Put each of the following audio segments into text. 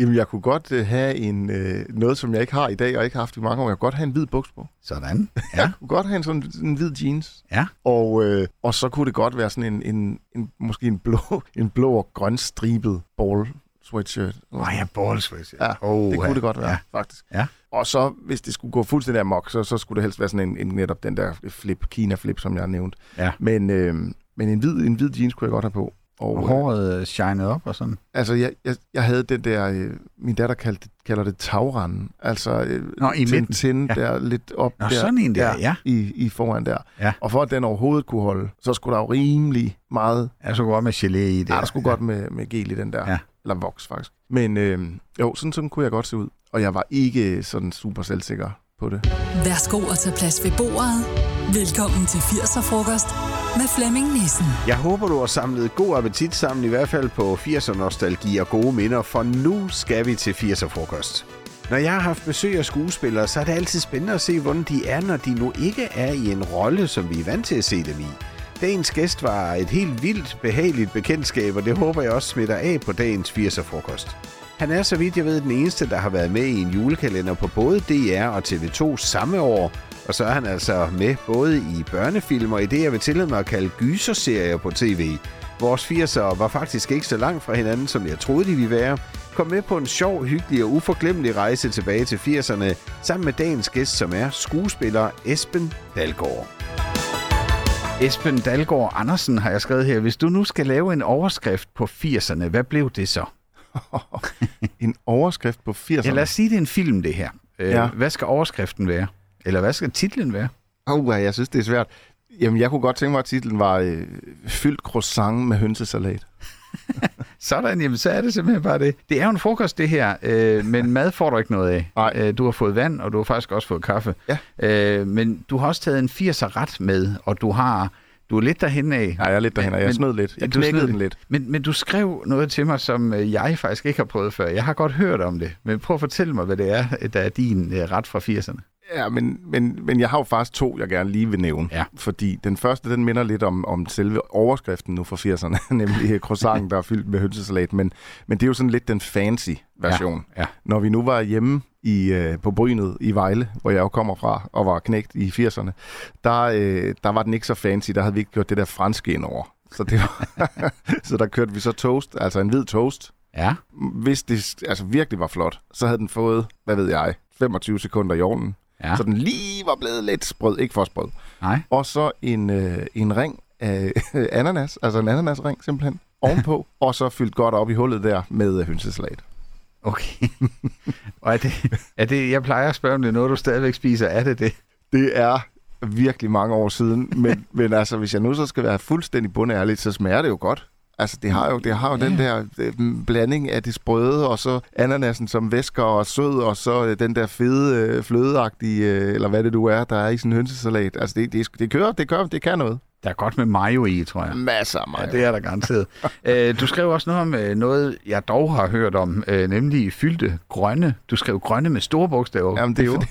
Jamen, jeg kunne godt øh, have en, øh, noget, som jeg ikke har i dag, og ikke har haft i mange år. Jeg kunne godt have en hvid buks på. Sådan. Ja. Jeg kunne godt have en sådan en hvid jeans. Ja. Og, øh, og så kunne det godt være sådan en, en, en måske en blå, en blå og grøn stribet ball sweatshirt. Nej, ja, ball sweatshirt. Ja, oh, det kunne det godt være, ja. faktisk. Ja. Og så, hvis det skulle gå fuldstændig amok, så, så skulle det helst være sådan en, en netop den der flip, Kina-flip, som jeg har nævnt. Ja. Men, øh, men en, hvid, en hvid jeans kunne jeg godt have på. Og Og, øh, håret shined op og sådan. altså, jeg, jeg, jeg havde den der, øh, min datter kaldte, kalder det tagranden. Altså, øh, Nå, i midten. Tintin Ja. der lidt op Nå, der. sådan en der, ja. I, I foran der. Ja. Og for at den overhovedet kunne holde, så skulle der jo rimelig meget... Jeg så godt med gelé i det. Ja, der skulle godt med, med gel i den der. Ja. Eller voks, faktisk. Men øh, jo, sådan, sådan kunne jeg godt se ud. Og jeg var ikke sådan super selvsikker på det. Værsgo at tage plads ved bordet. Velkommen til 80'er-frokost med Flemming Nissen. Jeg håber, du har samlet god appetit sammen, i hvert fald på 80'er-nostalgi og gode minder, for nu skal vi til 80'er-frokost. Når jeg har haft besøg af skuespillere, så er det altid spændende at se, hvordan de er, når de nu ikke er i en rolle, som vi er vant til at se dem i. Dagens gæst var et helt vildt behageligt bekendtskab, og det håber jeg også smitter af på dagens 80'er-frokost. Han er, så vidt jeg ved, den eneste, der har været med i en julekalender på både DR og TV2 samme år, og så er han altså med både i børnefilm og i det, jeg vil tillade mig at kalde gyserserier på tv. Vores 80'ere var faktisk ikke så langt fra hinanden, som jeg troede, de ville være. Kom med på en sjov, hyggelig og uforglemmelig rejse tilbage til 80'erne, sammen med dagens gæst, som er skuespiller Esben Dalgaard. Esben Dalgaard Andersen har jeg skrevet her. Hvis du nu skal lave en overskrift på 80'erne, hvad blev det så? en overskrift på 80'erne. Ja, lad os sige, det er en film, det her. Øh, Ja. Hvad skal overskriften være? Eller hvad skal titlen være? Oh, jeg synes, det er svært. Jamen, jeg kunne godt tænke mig, at titlen var øh, Fyldt croissant med hønsesalat. Sådan, jamen så er det simpelthen bare det. Det er jo en frokost, det her, øh, men mad får du ikke noget af. Nej. Øh, du har fået vand, og du har faktisk også fået kaffe. Ja. Øh, men du har også taget en 80'er ret med, og du har du er lidt derhen af. Ja, jeg er lidt derhen, og jeg Men- snød lidt. Jeg knækkede den lidt. Men, men du skrev noget til mig, som øh, jeg faktisk ikke har prøvet før. Jeg har godt hørt om det, men prøv at fortælle mig, hvad det er, der er din øh, ret fra 80'erne. Ja, men, men, men jeg har jo faktisk to, jeg gerne lige vil nævne. Ja. Fordi den første, den minder lidt om, om selve overskriften nu fra 80'erne, nemlig croissanten, der er fyldt med hønsesalat. Men, men det er jo sådan lidt den fancy version. Ja, ja. Når vi nu var hjemme i, øh, på Brynet i Vejle, hvor jeg jo kommer fra og var knægt i 80'erne, der, øh, der var den ikke så fancy. Der havde vi ikke gjort det der franske indover. Så, det var, så der kørte vi så toast, altså en hvid toast. Ja, Hvis det altså virkelig var flot, så havde den fået, hvad ved jeg, 25 sekunder i ovnen. Ja. Så den lige var blevet lidt sprød, ikke for sprød. Nej. Og så en, øh, en ring af ananas, altså en ananasring simpelthen, ovenpå, og så fyldt godt op i hullet der med øh, hønsesalat. Okay. og er det, er det, jeg plejer at spørge, om det er noget, du stadigvæk spiser. Er det det? Det er virkelig mange år siden, men, men altså, hvis jeg nu så skal være fuldstændig bundærlig, så smager det jo godt. Altså, det har jo, det har jo Ja. den der øh, blanding af det sprøde, og så ananasen som væsker og sød, og så øh, den der fede, øh, flødeagtige, eller hvad det du er, der er i sådan en hønsesalat. Altså, det, det, det kører, det kører, det kan noget. Der er godt med mayo i, tror jeg. Masser af mig. Ja, det er der garanteret. øh, du skrev også noget om øh, noget, jeg dog har hørt om, øh, nemlig fyldte grønne. Du skrev grønne med store bogstaver. Jamen, det er, fordi,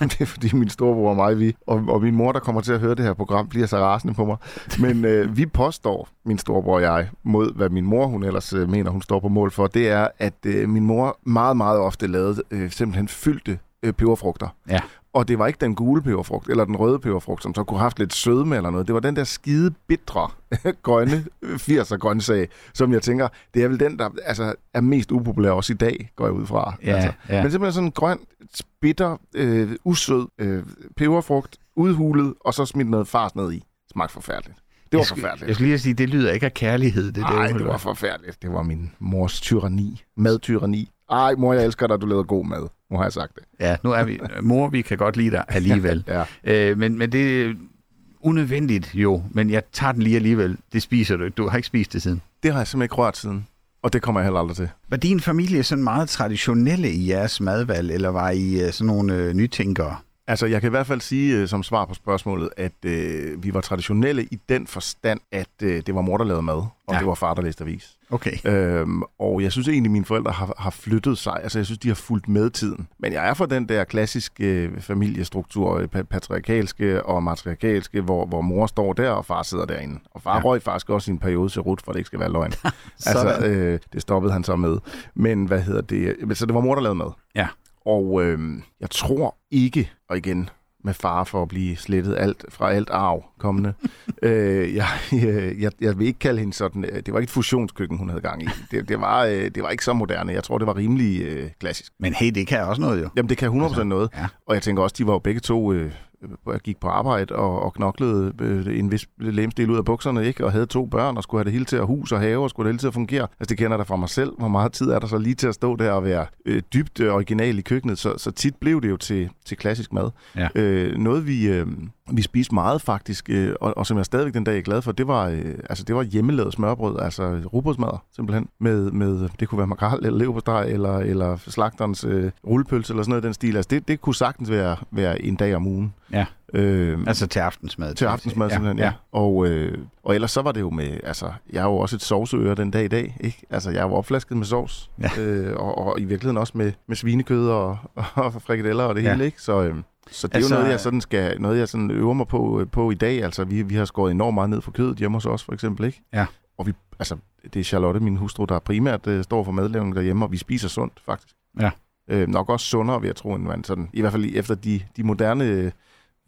det er fordi min storebror og mig, vi, og, og min mor, der kommer til at høre det her program, bliver så rasende på mig. Men øh, vi påstår, min storebror og jeg, mod hvad min mor, hun ellers øh, mener, hun står på mål for, det er, at øh, min mor meget, meget ofte lavede øh, simpelthen fyldte øh, peberfrugter. Ja. Og det var ikke den gule peberfrugt, eller den røde peberfrugt, som så kunne have haft lidt sødme eller noget. Det var den der skide bitre, grønne 80'er grøntsag, som jeg tænker, det er vel den, der altså, er mest upopulær også i dag, går jeg ud fra. Ja, altså. ja. Men simpelthen sådan en grøn, bitter, øh, usød øh, peberfrugt, udhulet, og så smidt noget fars ned i. Smagte forfærdeligt. Det var jeg skulle, forfærdeligt. Jeg skulle lige sige, det lyder ikke af kærlighed, det Nej, det var forfærdeligt. Det var min mors tyranni. Madtyranni. Ej, mor, jeg elsker dig, du lavede god mad. Nu har jeg sagt det. Ja, nu er vi... Mor, vi kan godt lide dig alligevel. Ja. øh, men, men det er unødvendigt jo, men jeg tager den lige alligevel. Det spiser du ikke. Du har ikke spist det siden. Det har jeg simpelthen ikke rørt siden. Og det kommer jeg heller aldrig til. Var din familie sådan meget traditionelle i jeres madvalg, eller var I øh, sådan nogle øh, nytænkere? Altså, jeg kan i hvert fald sige øh, som svar på spørgsmålet, at øh, vi var traditionelle i den forstand, at øh, det var mor, der lavede mad, og Ja. det var far, der læste avis. Okay. Øhm, og jeg synes egentlig, at mine forældre har, har flyttet sig. Altså, jeg synes, de har fulgt med tiden. Men jeg er for den der klassiske øh, familiestruktur, øh, pa- patriarkalske og matriarkalske, hvor, hvor mor står der, og far sidder derinde. Og far Ja. røg faktisk også i en periode til rut, for det ikke skal være løgn. Altså, øh, det stoppede han så med. Men hvad hedder det? Så det var mor, der lavede mad. Ja. Og øh, jeg tror ikke, og igen med fare for at blive slettet alt fra alt arv kommende. øh, jeg, jeg, jeg, jeg vil ikke kalde hende sådan, øh, det var ikke et fusionskøkken, hun havde gang i. Det, det, var, øh, det var ikke så moderne. Jeg tror, det var rimelig øh, klassisk. Men hey, det kan også noget jo. Jamen, det kan 100% altså, noget. ja. Og jeg tænker også, de var jo begge to... Øh, jeg gik på arbejde og, og knoklede øh, en vis lemstil ud af bukserne, ikke? og havde to børn, og skulle have det hele til at hus og have, og skulle have det hele til at fungere. Altså, det kender jeg da fra mig selv. Hvor meget tid er der så lige til at stå der og være øh, dybt øh, original i køkkenet? Så, så tit blev det jo til, til klassisk mad. Ja. Øh, noget, vi, øh, vi spiste meget faktisk, øh, og, og som jeg stadigvæk den dag er glad for, det var, øh, altså, det var hjemmelavet smørbrød, altså rugbrødsmad simpelthen, med, med, det kunne være makrel eller leverpostej, eller, eller slagterens øh, rullepølse, eller sådan noget den stil. Altså, det, det kunne sagtens være, være en dag om ugen. Ja. Øh, Altså til aftensmad. til aftensmad, simpelthen, ja. ja. Og, øh, og ellers så var det jo med, altså, jeg er jo også et sovseører den dag i dag, ikke? Altså, jeg er jo opflasket med sovs, Ja. øh, og, og, i virkeligheden også med, med svinekød og, og frikadeller og det Ja. hele, ikke? Så, øh, så det er Altså, jo noget, jeg sådan skal, noget, jeg sådan øver mig på, øh, på i dag. Altså, vi, vi har skåret enormt meget ned for kødet hjemme hos os, for eksempel, ikke? Ja. Og vi, altså, det er Charlotte, min hustru, der primært øh, står for madlavning derhjemme, og vi spiser sundt, faktisk. Ja. Øh, nok også sundere, vil jeg tro, end man sådan, i hvert fald efter de, de moderne øh,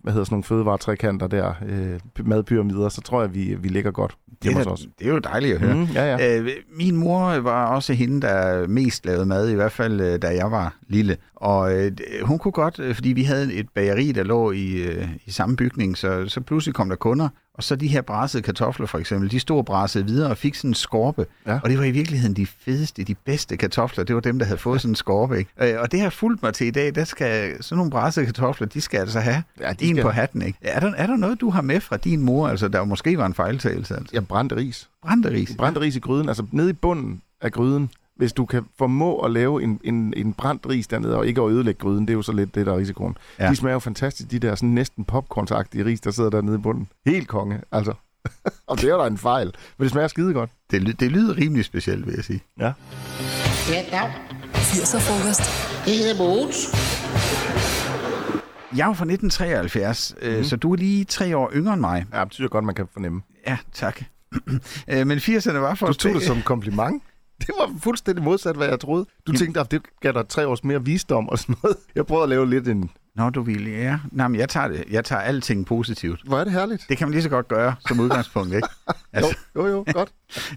hvad hedder sådan nogle fødevaretrækanter der, øh, madpyramider, så tror jeg, vi, vi ligger godt Det er, os. det er jo dejligt at høre. Mm, ja, ja. Øh, min mor var også hende, der mest lavede mad, i hvert fald øh, da jeg var lille. Og øh, hun kunne godt, øh, fordi vi havde et bageri, der lå i, øh, i samme bygning, så, så pludselig kom der kunder. Og så de her brassede kartofler for eksempel, de stod brassede videre og fik sådan en skorpe. Ja. Og det var i virkeligheden de fedeste, de bedste kartofler. Det var dem, der havde fået sådan en skorpe. Ikke? Øh, og det har fulgt mig til i dag. Der skal, sådan nogle brassede kartofler, de skal altså have Ja, de en skal- på hatten. Ikke? Er, der, er der noget, du har med fra din mor, altså der måske var en fejltagelse? Altså? Jeg brændte ris. Brændte ris. Brændte ris i gryden, altså nede i bunden af gryden. Hvis du kan formå at lave en, en, en brændt ris dernede, og ikke at ødelægge gryden, det er jo så lidt det, der er risikoen. Ja. De smager jo fantastisk, de der sådan næsten popcornsagtige ris, der sidder dernede i bunden. Helt konge, altså. og det er jo da en fejl, men det smager skide godt. Det, det lyder rimelig specielt, vil jeg sige. Ja. Ja, dag. 80'er frokost. Det hedder Mogens. Jeg er jo fra 1973, Mhm. mm. øh, så du er lige tre år yngre end mig. Ja, det synes jeg godt, man kan fornemme. Ja, tak. Øh, Men 80'erne var for Du tog det som en kompliment. Det var fuldstændig modsat, hvad jeg troede. Du tænkte, at det gav dig tre års mere visdom og sådan noget. Jeg prøvede at lave lidt en... Nå, du ville, ja. Nej, men jeg tager, det. jeg tager alting positivt. Hvor er det herligt. Det kan man lige så godt gøre som udgangspunkt, ikke? Altså, Jo, jo, jo, godt.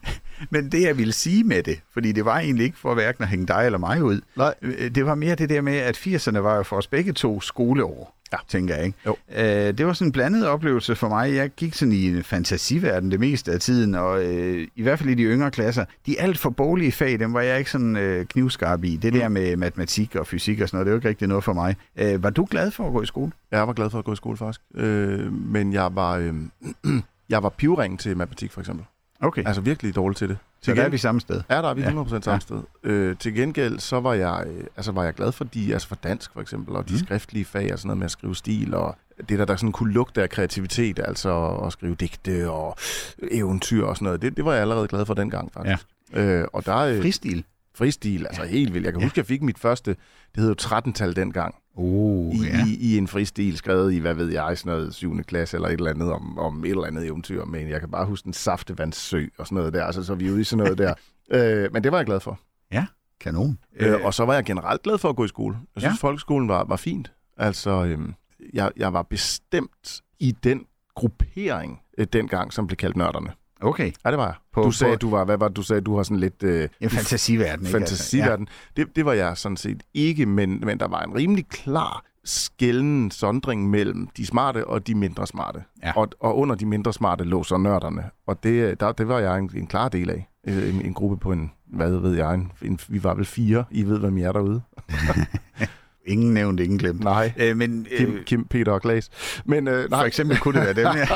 men det, jeg ville sige med det, fordi det var egentlig ikke for hverken at hænge dig eller mig ud, Nej. øh, det var mere det der med, at 80'erne var jo for os begge to skoleår, Ja. tænker jeg. Ikke? Jo. Øh, det var sådan en blandet oplevelse for mig. Jeg gik sådan i en fantasiverden det meste af tiden, og øh, i hvert fald i de yngre klasser. De alt for boglige fag, dem var jeg ikke sådan øh, knivskarp i. Det der med matematik og fysik og sådan noget, det var ikke rigtig noget for mig. Øh, var du glad for at gå i skole? Jeg var glad for at gå i skole, faktisk. Øh, men jeg var, øh, jeg var pivringen til matematik, for eksempel. Okay, Altså virkelig dårlig til det. så Til der er gen- vi samme sted. Ja, der er vi Ja. 100% samme Ja. sted. Øh, til gengæld, så var jeg, øh, altså var jeg glad for de, altså for dansk for eksempel, og de Mm. skriftlige fag og sådan noget med at skrive stil, og det der, der sådan kunne lugte af kreativitet, altså at skrive digte og eventyr og sådan noget. Det, det var jeg allerede glad for dengang, faktisk. Ja. Øh, og der er Fristil. fristil, altså helt vildt. Jeg kan Ja. huske, jeg fik mit første, det hed jo 13-tal dengang, Oh, i, i, i en fristil, skrevet i, hvad ved jeg, sådan noget 7. klasse eller et eller andet om, om et eller andet eventyr, men jeg kan bare huske en saftevandssø og sådan noget der, altså så er vi ude i sådan noget der. Øh, men det var jeg glad for. Kanon. Øh, og så var jeg generelt glad for at gå i skole. Jeg synes, Ja. ja. folkeskolen var, var fint. Altså, øhm, jeg, jeg var bestemt i den gruppering øh, dengang, som blev kaldt nørderne. Okay, Ja, det var jeg. På- du sagde, på- du var, hvad var det, du sagde, du har sådan lidt... Øh, en fantasiverden, ikke? fantasiverden. Det, det var jeg sådan set ikke, men, men der var en rimelig klar skælden sondring mellem de smarte og de mindre smarte. Ja. Og, og under de mindre smarte lå så nørderne. Og det, der, det var jeg en, en klar del af. Øh, En, en gruppe på en, hvad ved jeg, en, en, vi var vel fire. I ved, hvem jeg er derude. Ingen nævnt, ingen glemt. Nej. Øh, men, øh, Kim, Kim, Peter og Klaas. Men øh, For nej, eksempel kunne det være dem, ja.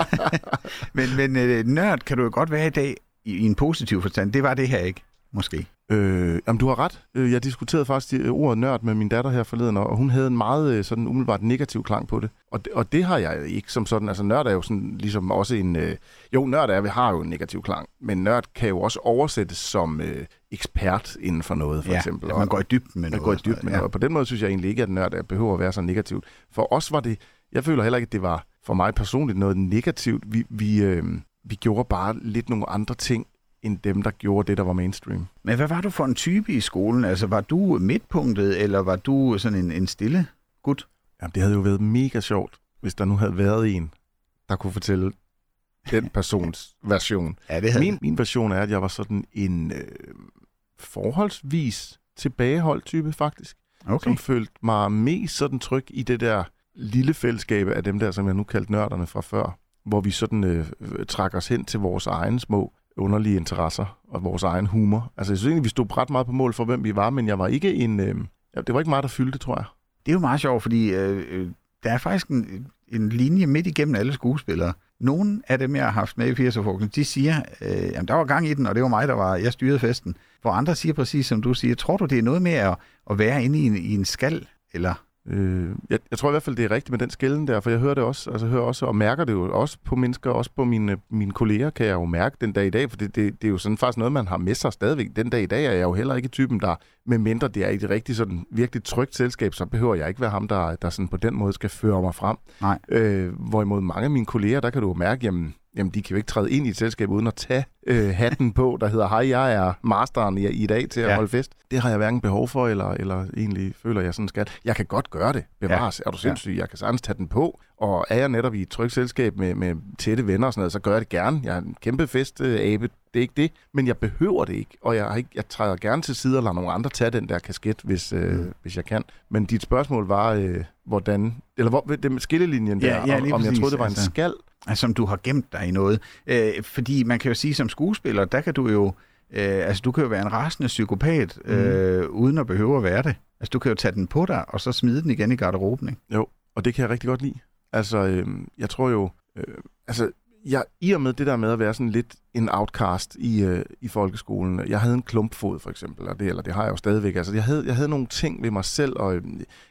men men øh, nørd kan du jo godt være i dag, i, i en positiv forstand. Det var det her ikke. Måske. Øh, jamen, du har ret. Øh, Jeg diskuterede faktisk øh, ordet nørd med min datter her forleden, og hun havde en meget øh, sådan umiddelbart negativ klang på det. Og, det. og det har jeg ikke som sådan. Altså, nørd er jo sådan ligesom også en... Øh, jo, nørd er, vi har jo en negativ klang, men nørd kan jo også oversættes som øh, ekspert inden for noget, for ja, eksempel. at man går i dybden med man noget. går i dybden med noget. noget. Og på den måde synes jeg egentlig ikke, at nørd er- behøver at være så negativt. For os var det... Jeg føler heller ikke, at det var for mig personligt noget negativt. Vi, vi, øh, vi gjorde bare lidt nogle andre ting, end dem, der gjorde det, der var mainstream. Men hvad var du for en type i skolen? Altså, var du midtpunktet, eller var du sådan en, en stille gut? Jamen, det havde jo været mega sjovt, hvis der nu havde været en, der kunne fortælle den persons version. Ja, det Min, min version er, at jeg var sådan en øh, forholdsvis tilbageholdt type, faktisk. Okay. Som følte mig mest sådan tryg i det der lille fællesskab af dem der, som jeg nu kaldte nørderne fra før. Hvor vi sådan øh, trækker os hen til vores egne små underlige interesser og vores egen humor. Altså, jeg synes egentlig, vi stod ret meget på mål for, hvem vi var, men jeg var ikke en... Øh, det var ikke meget, der fyldte, tror jeg. Det er jo meget sjovt, fordi øh, øh, der er faktisk en, en linje midt igennem alle skuespillere. Nogle af dem, jeg har haft med i 80'er de siger, øh, jamen der var gang i den, og det var mig, der var, jeg styrede festen. Hvor andre siger præcis som du siger, tror du, det er noget med at, at være inde i en, i en skal, eller Øh, jeg, jeg tror i hvert fald, det er rigtigt med den skælden der, for jeg hører det også, altså hører også og mærker det jo også på mennesker, også på mine, mine kolleger, kan jeg jo mærke den dag i dag, for det, det, det er jo sådan faktisk noget, man har med sig stadigvæk. Den dag i dag er jeg jo heller ikke typen, der, med mindre det er et rigtig sådan virkelig trygt selskab, så behøver jeg ikke være ham, der, der sådan på den måde skal føre mig frem. Nej. Øh, hvorimod mange af mine kolleger, der kan du jo mærke, jamen, jamen de kan jo ikke træde ind i et selskab uden at tage øh, hatten på, der hedder, hej, jeg er masteren i, i dag til at Ja. holde fest. Det har jeg hverken behov for, eller, eller egentlig føler, jeg sådan skal. Jeg kan godt gøre det, bevares. Ja. Er du sindssyg? Ja. Jeg kan sagtens tage den på, og er jeg netop i et trygt selskab med, med tætte venner og sådan noget, så gør jeg det gerne. Jeg er en kæmpe fest, øh, abe. Det er ikke det, men jeg behøver det ikke, og jeg, har ikke, jeg træder gerne til side og lader nogle andre tage den der kasket, hvis, øh, Mm. hvis jeg kan. Men dit spørgsmål var, øh, hvordan, eller hvor, det med skillelinjen Ja, der, ja, om, om jeg troede, det var en altså. skal, altså, som du har gemt dig i noget. Øh, fordi man kan jo sige, som skuespiller, der kan du jo, øh, altså du kan jo være en rasende psykopat, øh, uden at behøve at være det. Altså du kan jo tage den på dig, og så smide den igen i garderoben, ikke? Jo, og det kan jeg rigtig godt lide. Altså, øh, jeg tror jo... Øh, altså, jeg, i og med det der med at være sådan lidt en outcast i, øh, i folkeskolen. Jeg havde en klumpfod, for eksempel, og det, eller det har jeg jo stadigvæk. Altså, jeg havde, jeg havde nogle ting ved mig selv, og øh,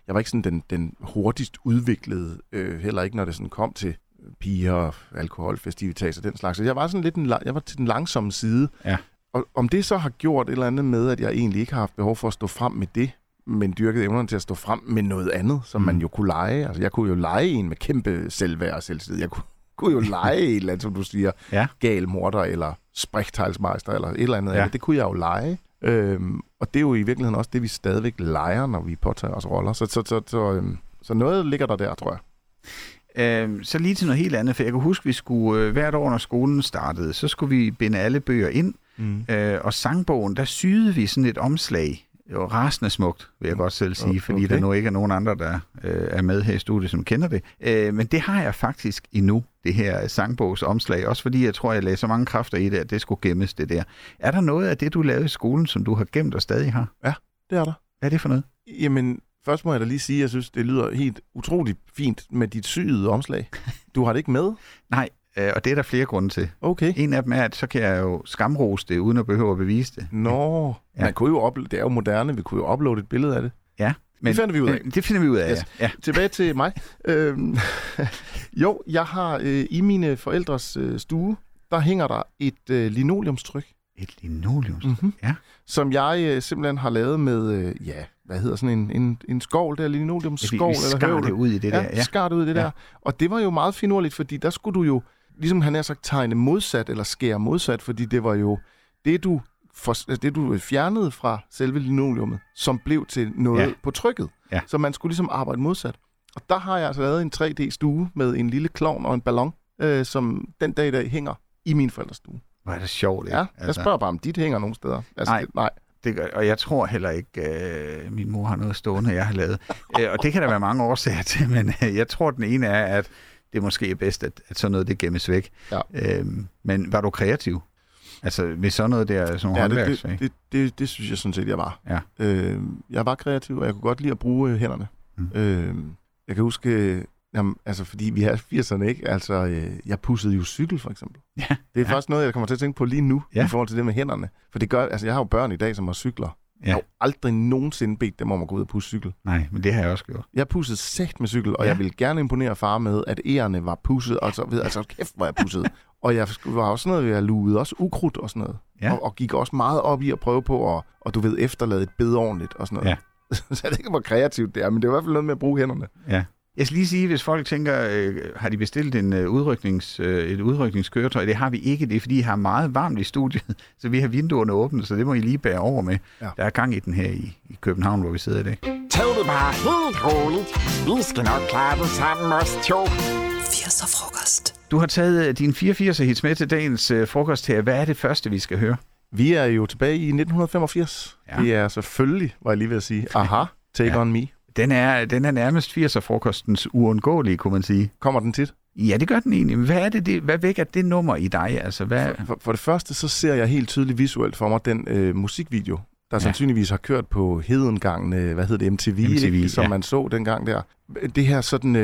jeg var ikke sådan den, den hurtigst udviklede, øh, heller ikke når det sådan kom til piger, alkohol, festivitas og den slags. Så jeg var sådan lidt en, jeg var til den langsomme side. Ja. Og om det så har gjort et eller andet med, at jeg egentlig ikke har haft behov for at stå frem med det, men dyrket evnerne til at stå frem med noget andet, som Mm. man jo kunne lege. Altså, jeg kunne jo lege en med kæmpe selvværd og selvtid. Jeg kunne, kunne jo lege et eller andet, som du siger, Ja. gal morder, eller sprægteilsmeister, eller et eller andet. Ja. Ja. Det kunne jeg jo lege. Øhm, og det er jo i virkeligheden også det, vi stadigvæk leger, når vi påtager os roller. Så, så, så, så, øhm, så noget ligger der der, tror jeg. Øh, så lige til noget helt andet, for jeg kan huske, vi skulle øh, hvert år, når skolen startede, så skulle vi binde alle bøger ind, Mm. øh, og sangbogen, der syede vi sådan et omslag. Var rasende smukt, vil jeg godt selv sige, okay. fordi der nu ikke er nogen andre, der øh, er med her i studiet, som kender det. Øh, men det har jeg faktisk endnu, det her sangbogsomslag, også fordi jeg tror, jeg lagde så mange kræfter i det, at det skulle gemmes, det der. Er der noget af det, du lavede i skolen, som du har gemt og stadig har? Det er der. Hvad er det for noget? Jamen, først må jeg da lige sige, at jeg synes, det lyder helt utroligt fint med dit syede omslag. Du har det ikke med? Nej, øh, og det er der flere grunde til. Okay. En af dem er, at så kan jeg jo skamrose det, uden at behøve at bevise det. Nå, Ja. man kunne jo uploade, det er jo moderne, vi kunne jo uploade et billede af det. Ja, men, Det finder vi ud af. Det finder vi ud af, Yes. ja. ja. Tilbage til mig. Øhm, jo, jeg har øh, i mine forældres øh, stue, der hænger der et øh, linoleumstryk, Et linoleum. Mm. mm-hmm. Ja. som jeg øh, simpelthen har lavet med, øh, ja, hvad hedder sådan en, en, en skovl der, Vi, linoleumskovl vi eller skar høvl. det ud i det ja, der. Ja. skar det ud i det Ja. der. Og det var jo meget finurligt, fordi der skulle du jo, ligesom han har sagt, tegne modsat, eller skære modsat, fordi det var jo det, du, for, det, du fjernede fra selve linoleummet, som blev til noget Ja. ja. på trykket. Ja. Så man skulle ligesom arbejde modsat. Og der har jeg altså lavet en 3D-stue med en lille klovn og en ballon, øh, som den dag i dag hænger i min forældres stue. Hvor er det sjovt, ikke? Ja, jeg spørger bare, om dit hænger nogen steder. Altså, Nej. Det, nej. Det gør, og jeg tror heller ikke, øh, min mor har noget stående, jeg har lavet. øh, og det kan der være mange årsager til, men øh, jeg tror, den ene er, at det måske er bedst, at, at sådan noget det gemmes væk. Ja. Øhm, men var du kreativ? Altså, hvis sådan noget der, sådan Ja, det, håndværksfag? det, det, det, det synes jeg sådan set, jeg var. Ja. Øh, jeg var kreativ, og jeg kunne godt lide at bruge øh, hænderne. Mm. Øh, jeg kan huske, Jamen, altså, fordi vi er 80'erne, ikke? Altså, øh, jeg pussede jo cykel, for eksempel. Ja, Det er ja. faktisk noget, jeg kommer til at tænke på lige nu, Ja. i forhold til det med hænderne. For det gør, altså, jeg har jo børn i dag, som har cykler. Ja. Jeg har jo aldrig nogensinde bedt dem om at gå ud og pusse cykel. Nej, men det har jeg også gjort. Jeg pussede sæt med cykel, og Ja. ja. jeg ville gerne imponere far med, at ærerne var pusset, og så ved altså kæft, hvor jeg pussede. og jeg var også sådan noget, jeg lugede også ukrudt og sådan noget. Ja. Og, og, gik også meget op i at prøve på at, og du ved, efterlade et bed ordentligt og sådan noget. Ja. så jeg ved ikke, hvor kreativt det er, men det er i hvert fald noget med at bruge hænderne. Ja. Jeg skal lige sige, hvis folk tænker, øh, har de bestilt en, øh, udryknings, øh, et udrykningskøretøj? Det har vi ikke. Det er, fordi I har meget varmt i studiet, så vi har vinduerne åbne, så det må I lige bære over med. Ja. Der er gang i den her i, i København, hvor vi sidder i dag. Tag det bare helt roligt. Vi skal nok klare det sammen, os to. 80'er frokost. Du har taget øh, din 84 hits med til dagens øh, frokost her. Hvad er det første, vi skal høre? Vi er jo tilbage i 1985. Ja. Det er selvfølgelig, var jeg lige ved at sige, aha, Take ja. on me. Den er, den er nærmest 80'er-frokostens uundgåelige, kunne man sige. Kommer den tit? Ja, det gør den egentlig. Men hvad, er det, det, hvad vækker det nummer i dig? Altså, hvad... For, for det første, så ser jeg helt tydeligt visuelt for mig den øh, musikvideo, der Ja. sandsynligvis har kørt på hedengangene, hvad hedder det, MTV, MTV, ikke, som ja. man så dengang der. Det her sådan, øh,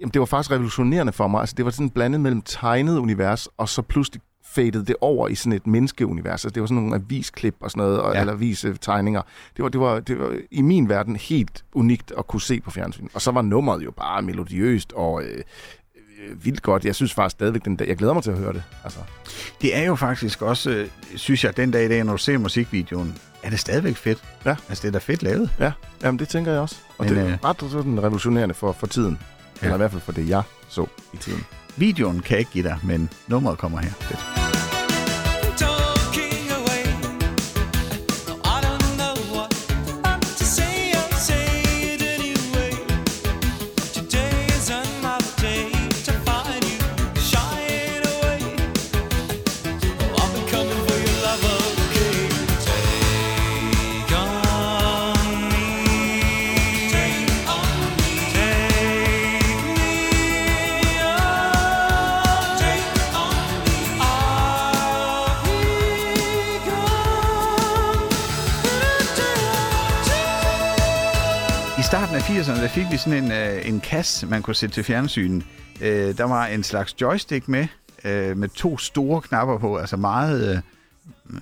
jamen, det var faktisk revolutionerende for mig. Altså, det var sådan blandet mellem tegnet univers, og så pludselig fadede det over i sådan et menneskeunivers. Altså, det var sådan nogle avisklip og sådan noget, og, Ja. eller avistegninger. Det var, det, var, det var i min verden helt unikt at kunne se på fjernsyn. Og så var nummeret jo bare melodiøst og øh, øh, vildt godt. Jeg synes faktisk stadigvæk, den dag, jeg glæder mig til at høre det. Altså. Det er jo faktisk også, øh, synes jeg, den dag i dag, når du ser musikvideoen, er det stadigvæk fedt. Ja. Altså, det er da fedt lavet. Ja, jamen det tænker jeg også. Og Men, det øh, er ret sådan revolutionerende for, for tiden. Ja. Eller i hvert fald for det, jeg så i tiden. Videoen kan jeg ikke give dig, men nummeret kommer her. Fedt. Fik vi sådan en, øh, en kasse, man kunne sætte til fjernsynen. Øh, der var en slags joystick med, øh, med to store knapper på, altså meget, øh,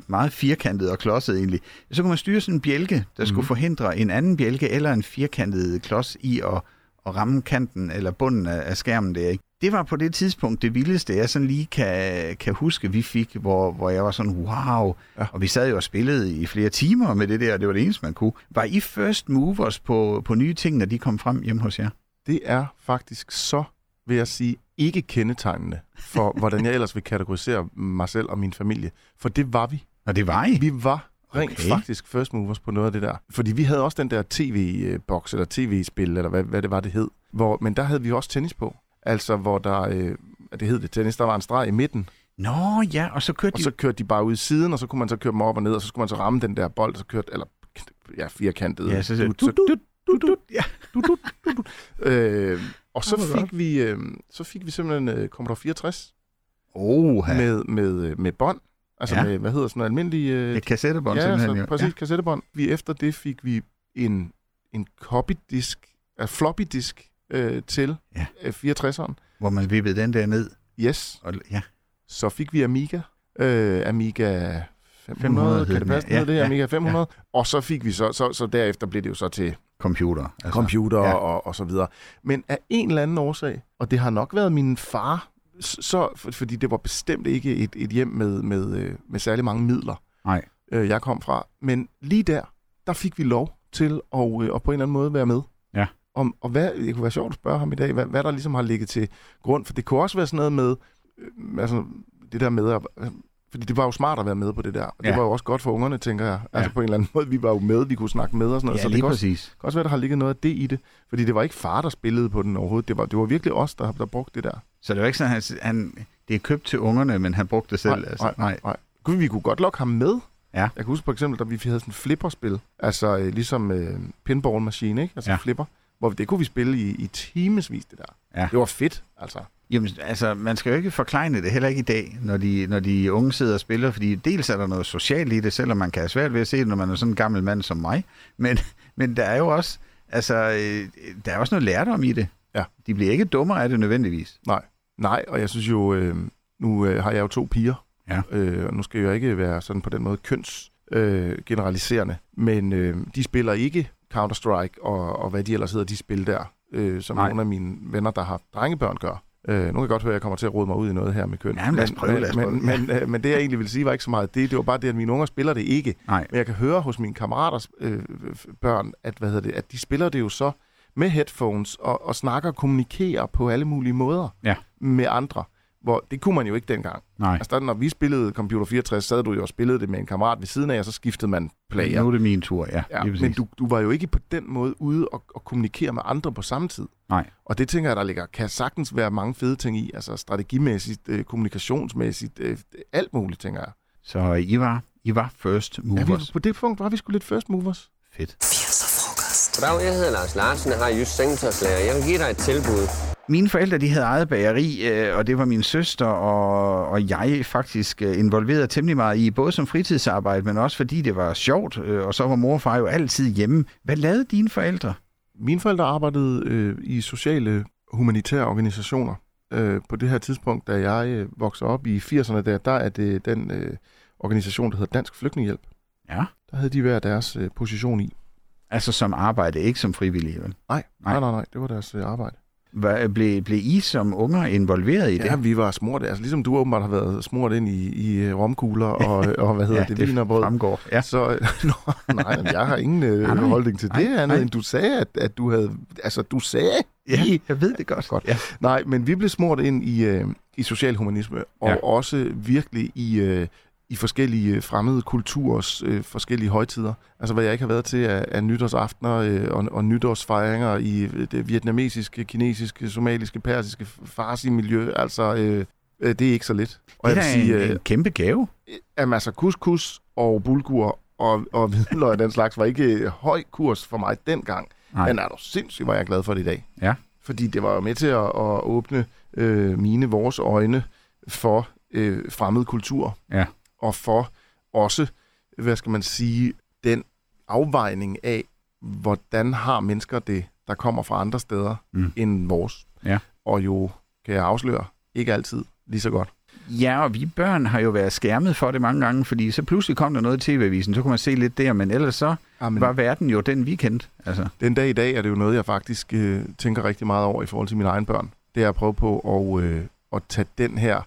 meget firkantet og klodset egentlig. Så kunne man styre sådan en bjælke, der skulle forhindre en anden bjælke eller en firkantet klods i at, at ramme kanten eller bunden af, af skærmen der. Ikke? Det var på det tidspunkt det vildeste, jeg sådan lige kan, kan huske, vi fik, hvor, hvor jeg var sådan, wow. Ja. Og vi sad jo og spillede i flere timer med det der, og det var det eneste, man kunne. Var I first movers på, på nye ting, når de kom frem hjemme hos jer? Det er faktisk så, vil jeg sige, ikke kendetegnende for, hvordan jeg ellers vil kategorisere mig selv og min familie. For det var vi. Og det var I? Vi var rent okay. faktisk first movers på noget af det der. Fordi vi havde også den der tv-boks, eller tv-spil, eller hvad, hvad det var, det hed. Hvor, men der havde vi også tennis på. Altså, hvor der, øh, det hed det tennis, der var en streg i midten, Nå ja, og så kørte og de... så kørte de bare ud i siden, og så kunne man så køre dem op og ned, og så skulle man så ramme den der bold, og så kørte, eller ja, firkantet. Ja, så, så, du, så- du, du, du, ja. øh, og så fik, vi, øh, så fik vi simpelthen øh, Commodore 64 Oha. med, med, øh, med bånd. Altså Ja. med, hvad hedder sådan noget, almindelig... Øh, Et kassettebånd ja, simpelthen. så, jo. præcis, kassettebånd. Vi, efter det fik vi en, en copy-disk, uh, floppy-disk øh, til Ja. øh, 64'eren. Hvor man vippede den der ned. Yes. Og, ja. Så fik vi Amiga. Øh, Amiga 500, 500 hed kan det passe, ja. ja, det? Ja, Amiga 500. Og så fik vi så, så, så derefter blev det jo så til Computer. Altså. computer ja. ja. og, og så videre. Men af en eller anden årsag, og det har nok været min far, så, for, fordi det var bestemt ikke et, et hjem med, med, øh, med særlig mange midler, Nej. øh, jeg kom fra. Men lige der, der fik vi lov til at, øh, at på en eller anden måde være med. Om, og hvad, det kunne være sjovt at spørge ham i dag, hvad, hvad der ligesom har ligget til grund. For det kunne også være sådan noget med, øh, altså det der med at, øh, fordi det var jo smart at være med på det der. Og det Ja. var jo også godt for ungerne, tænker jeg. Altså Ja. på en eller anden måde, vi var jo med, vi kunne snakke med og sådan noget. Ja, så det lige kan også, præcis. kan også være, der har ligget noget af det i det. Fordi det var ikke far, der spillede på den overhovedet. Det var, det var virkelig os, der, der brugte det der. Så det var ikke sådan, at han, han, det er købt til ungerne, men han brugte det selv. Nej, altså. nej, nej. nej. Vi kunne godt lokke ham med. Ja. Jeg kan huske for eksempel, da vi havde sådan et flipperspil. Altså øh, ligesom øh, pinball machine, ikke? Altså ja. flipper. Hvor det kunne vi spille i, i timesvis, det der. Ja. Det var fedt, altså. Jamen, altså, man skal jo ikke forklejne det, heller ikke i dag, når de, når de unge sidder og spiller, fordi dels er der noget socialt i det, selvom man kan have svært ved at se det, når man er sådan en gammel mand som mig, men, men der er jo også, altså, øh, der er også noget lærdom i det. Ja. De bliver ikke dummere af det nødvendigvis. Nej, nej, og jeg synes jo, øh, nu øh, har jeg jo to piger, Ja. øh, og nu skal jeg jo ikke være sådan på den måde køns øh, generaliserende, men øh, de spiller ikke Counter-Strike og, og hvad de ellers hedder, de spil der, øh, som Nej. nogle af mine venner, der har drengebørn, gør. Øh, nu kan jeg godt høre, at jeg kommer til at rode mig ud i noget her med køn. Jamen, lad os prøve, lad os prøve. Men, men, øh, men det, jeg egentlig ville sige, var ikke så meget det. Det var bare det, at mine unger spiller det ikke. Nej. Men jeg kan høre hos mine kammeraters øh, børn, at, hvad hedder det, at de spiller det jo så med headphones og, og snakker og kommunikerer på alle mulige måder Ja. med andre. Hvor det kunne man jo ikke dengang. Nej. Altså, der, når vi spillede Computer 64, sad du jo og spillede det med en kammerat ved siden af, og så skiftede man player. Nu er det min tur, ja. Ja, men du, du var jo ikke på den måde ude og, og kommunikere med andre på samme tid. Nej. Og det tænker jeg, der ligger, kan sagtens være mange fede ting i. Altså strategimæssigt, øh, kommunikationsmæssigt, øh, alt muligt, tænker jeg. Så I var, I var first Ja, movers. vi, på det punkt var vi sgu lidt first movers. Fedt. 80'er frokost. Goddag, jeg hedder Lars Larsen og har just sengetøjslærer. Jeg vil give dig et tilbud. Mine forældre de havde eget bageri, øh, og det var min søster og, og jeg faktisk øh, involveret temmelig meget i, både som fritidsarbejde, men også fordi det var sjovt, øh, og så var mor og far jo altid hjemme. Hvad lavede dine forældre? Mine forældre arbejdede øh, i sociale humanitære organisationer. Øh, på det her tidspunkt, da jeg øh, voksede op i 80'erne, der, der er det den øh, organisation, der hedder Dansk Flygtningehjælp. Ja. Der havde de hver deres øh, position i. Altså som arbejde, ikke som frivillige, vel? Nej, Nej. nej, nej, det var deres øh, arbejde. Hvad, blev, blev I som unger involveret i det? Ja, vi var smurt, altså ligesom du åbenbart har været smurt ind i, i øh, romkugler og, og hvad hedder Ja, det, det vinerbrød. fremgår. Ja. Så, øh, nå, nej, men jeg har ingen øh, Nej, holdning til det Nej, andet, nej. end du sagde, at, at du havde, altså du sagde, ja, I- jeg ved det godt. Godt. Ja. Nej, men vi blev smurt ind i, øh, i socialhumanisme, og ja. også virkelig i, øh, i forskellige øh, fremmede kulturers øh, forskellige højtider. Altså hvad jeg ikke har været til af, af nytårsaftener øh, og, og nytårsfejringer i øh, det vietnamesiske, kinesiske, somaliske, persiske, farsi-miljø. Altså, øh, øh, det er ikke så lidt. Og Det er jeg vil sige, en, øh, en kæmpe gave. jamen, altså couscous og bulgur og, og hvidløg og den slags var ikke høj kurs for mig dengang. Nej. Men er du sindssygt, hvor jeg er glad for det i dag. Ja. Fordi det var jo med til at, at åbne øh, mine, vores øjne for øh, fremmed kultur. Ja. Og for også, hvad skal man sige, den afvejning af, hvordan har mennesker det, der kommer fra andre steder Mm. end vores. Ja. Og jo, kan jeg afsløre, ikke altid lige så godt. Ja, og vi børn har jo været skærmet for det mange gange, fordi så pludselig kom der noget i TV-avisen, så kunne man se lidt der, men ellers så Amen. var verden jo den weekend. Altså, Den dag i dag er det jo noget, jeg faktisk øh, tænker rigtig meget over i forhold til mine egne børn. Det er at prøve på at, øh, at tage den her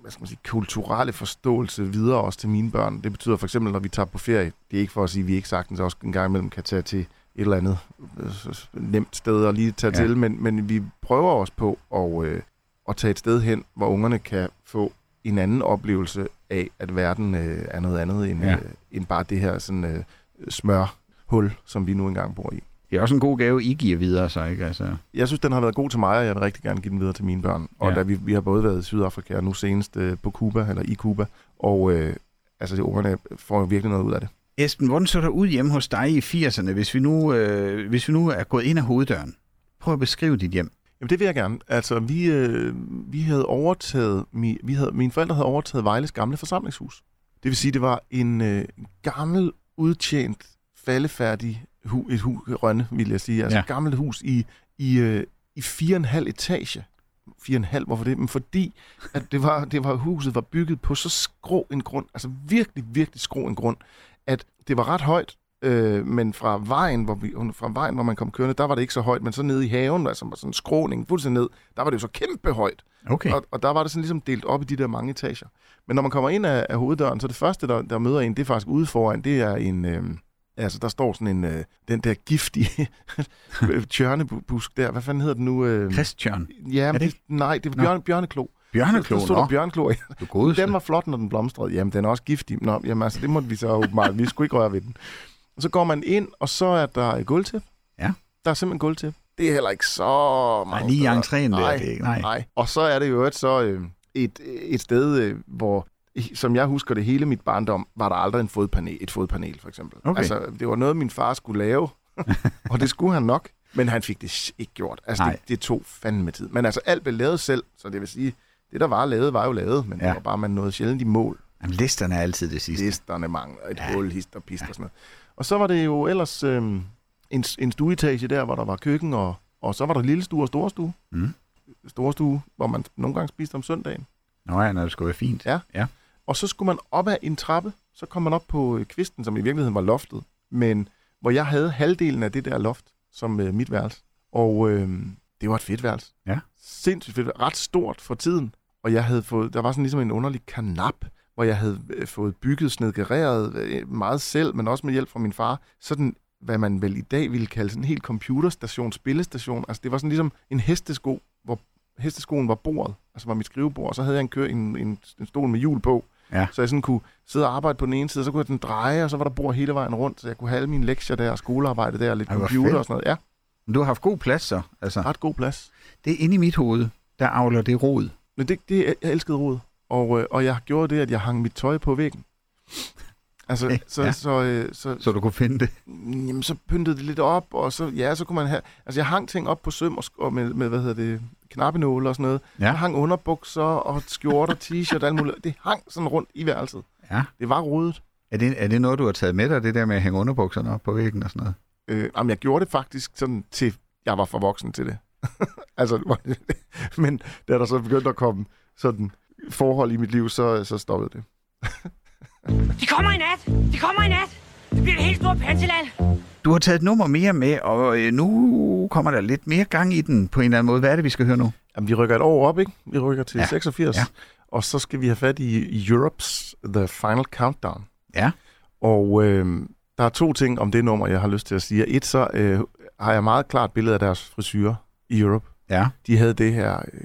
hvad skal man sige, kulturelle forståelse videre også til mine børn. Det betyder for eksempel, når vi tager på ferie, det er ikke for at sige, at vi ikke sagtens også en gang imellem kan tage til et eller andet øh, nemt sted og lige tage Ja. til, men, men vi prøver også på at, øh, at tage et sted hen, hvor ungerne kan få en anden oplevelse af, at verden øh, er noget andet end, ja. øh, end bare det her sådan, øh, smørhul, som vi nu engang bor i. det er også en god gave, I giver videre, så ikke? Altså, Jeg synes, den har været god til mig, og jeg vil rigtig gerne give den videre til mine børn. Og Ja. da vi, vi har både været i Sydafrika og nu senest øh, på Cuba, eller i Cuba, og øh, altså, de ungerne får jo virkelig noget ud af det. Esben, hvordan så der ud hjemme hos dig i 80'erne, hvis vi, nu, øh, hvis vi nu er gået ind ad hoveddøren? Prøv at beskrive dit hjem. Jamen, det vil jeg gerne. Altså, vi, øh, vi havde overtaget, mi, vi havde, mine forældre havde overtaget Vejles gamle forsamlingshus. Det vil sige, det var en øh, gammel, udtjent, faldefærdig hu, et hu, Rønne, vil jeg sige. Altså Ja. ja. gammelt hus i, i, øh, i fire og en halv etage. Fire og en halv, hvorfor det? Men fordi at det var, det var, huset var bygget på så skrå en grund, altså virkelig, virkelig skrå en grund, at det var ret højt, øh, men fra vejen, hvor vi, fra vejen, hvor man kom kørende, der var det ikke så højt, men så nede i haven, altså sådan en skråning, fuldstændig ned, der var det jo så kæmpe højt. Okay. Og, og der var det sådan ligesom delt op i de der mange etager. Men når man kommer ind af, af hoveddøren, så det første, der, der møder en, det er faktisk ude foran, det er en... Øh, altså, der står sådan en... Øh, den der giftige tjørnebusk der. Hvad fanden hedder den nu? Øh, Christian. ja, Er men det det, nej, det var bjørne, bjørneklo. Bjørneklo, Der stod der bjørneklo. Den var flot, når den blomstrede. Jamen, den er også giftig. Nå, jamen, altså, det måtte vi så åbenbart. Vi skulle ikke røre ved den. Og så går man ind, og så er der gulvtæp. Ja. Der er simpelthen gulvtæp. Det er heller ikke så mange lige i entréen der, Nej, det er ikke- nej. nej. Og så er det jo et, så øh, et, et sted, øh, hvor, som jeg husker det hele mit barndom, var der aldrig en fodpanel, et fodpanel, for eksempel. Okay. Altså, det var noget, min far skulle lave, og det skulle han nok. Men han fik det ikke gjort. Altså, Nej. det, det tog fandme tid. Men altså, alt blev lavet selv, så det vil sige, det der var lavet, var jo lavet, men Ja. ja. det var bare, man nåede sjældent i mål. Jamen, listerne er altid det sidste. Listerne mangler, et Ja. ja. hul, hist og pist og sådan noget. Og så var det jo ellers øh, en, en stueetage der, hvor der var køkken og, Og så var der lille stue og store stue. Mm. Store stue, hvor man nogle gange spiste om søndagen. Nå ja, når det skulle være fint. Ja. ja. Og så skulle man op ad en trappe, så kom man op på øh, kvisten, som i virkeligheden var loftet, men hvor jeg havde halvdelen af det der loft som øh, mit værelse. Og øh, det var et fedt værelse. Ja. Sindssygt fedt. Ret stort for tiden. Og jeg havde fået, der var sådan ligesom en underlig kanap, hvor jeg havde øh, fået bygget, snedgereret øh, meget selv, men også med hjælp fra min far. Sådan, hvad man vel i dag ville kalde sådan en helt computerstation, spillestation. Altså det var sådan ligesom en hestesko, hvor hesteskoen var bordet, altså var mit skrivebord, og så havde jeg en, kør, en, en, en stol med hjul på, Ja. så jeg sådan kunne sidde og arbejde på den ene side, så kunne jeg den dreje, og så var der bord hele vejen rundt, så jeg kunne have alle mine lektier der, og skolearbejde der, og lidt Ej, computer fedt. og sådan noget. Ja, Men du har haft god plads så. Altså, ret god plads. det er inde i mit hoved, der avler det rod. Men det, det jeg elskede rod, og, øh, og jeg gjorde det, at jeg hang mit tøj på væggen. Altså, Okay, så, ja. ja. så, øh, så, Så du kunne finde det. jamen, så pyntede det lidt op, og så, ja, så kunne man have, altså jeg hang ting op på søm og, og med, med, hvad hedder det, knappenåle og sådan noget. Ja. Jeg hang underbukser og skjorter, t-shirt og alt muligt. Det hang sådan rundt i værelset. Ja. Det var rodet. Er det, er det noget, du har taget med dig, det der med at hænge underbukserne op på væggen og sådan noget? Øh, jamen, jeg gjorde det faktisk sådan til, jeg var for voksen til det. altså, men da der så begyndte at komme sådan forhold i mit liv, så, så stoppede det. De kommer i nat! De kommer i nat! Det bliver det helt store panseland! Du har taget et nummer mere med, og øh, nu kommer der lidt mere gang i den på en eller anden måde. Hvad er det, vi skal høre nu? Jamen, vi rykker et år op, ikke? Vi rykker til Ja. ja. 86. Ja. Og så skal vi have fat i, Europe's The Final Countdown. Ja. Og øh, der er to ting om det nummer, jeg har lyst til at sige. Et, så øh, har jeg meget klart billede af deres frisyrer i Europe. Ja, De havde det her, øh,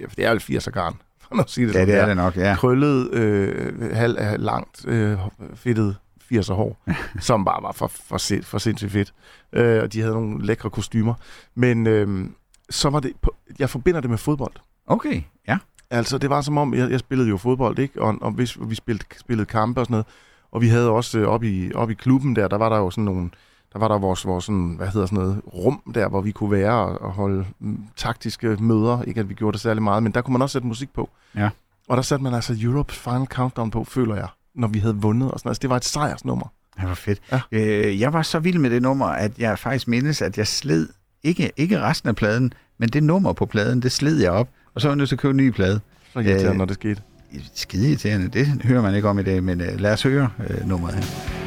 ja, det er jo 80'er garn, for at sige det ja det er det nok, ja. krøllet, øh, halv, langt, øh, fedtet 80'er hår, som bare var for, for, sind, for sindssygt fedt. Øh, og de havde nogle lækre kostymer. Men øh, så var det, på, jeg forbinder det med fodbold. Okay, ja. Altså, det var som om, jeg, jeg spillede jo fodbold, ikke? Og, og hvis vi spillede, spillede kampe og sådan noget, og vi havde også øh, oppe i, op i klubben der, der var der jo sådan nogle, der var der vores, vores sådan, hvad hedder sådan noget, rum der, hvor vi kunne være og, og holde m, taktiske møder. Ikke at vi gjorde det særlig meget, men der kunne man også sætte musik på. Ja. Og der satte man altså Europe's Final Countdown på, føler jeg, når vi havde vundet og sådan. Altså, det var et sejrsnummer. Det var fedt. Ja. Øh, jeg var så vild med det nummer, at jeg faktisk mindes, at jeg sled, ikke, ikke resten af pladen, men det nummer på pladen, det sled jeg op, og så var jeg nødt til at købe en ny plade. Så irriterende, Øh, når det skete. Skide irriterende, det hører man ikke om i dag, men øh, lad os høre øh, nummeret her.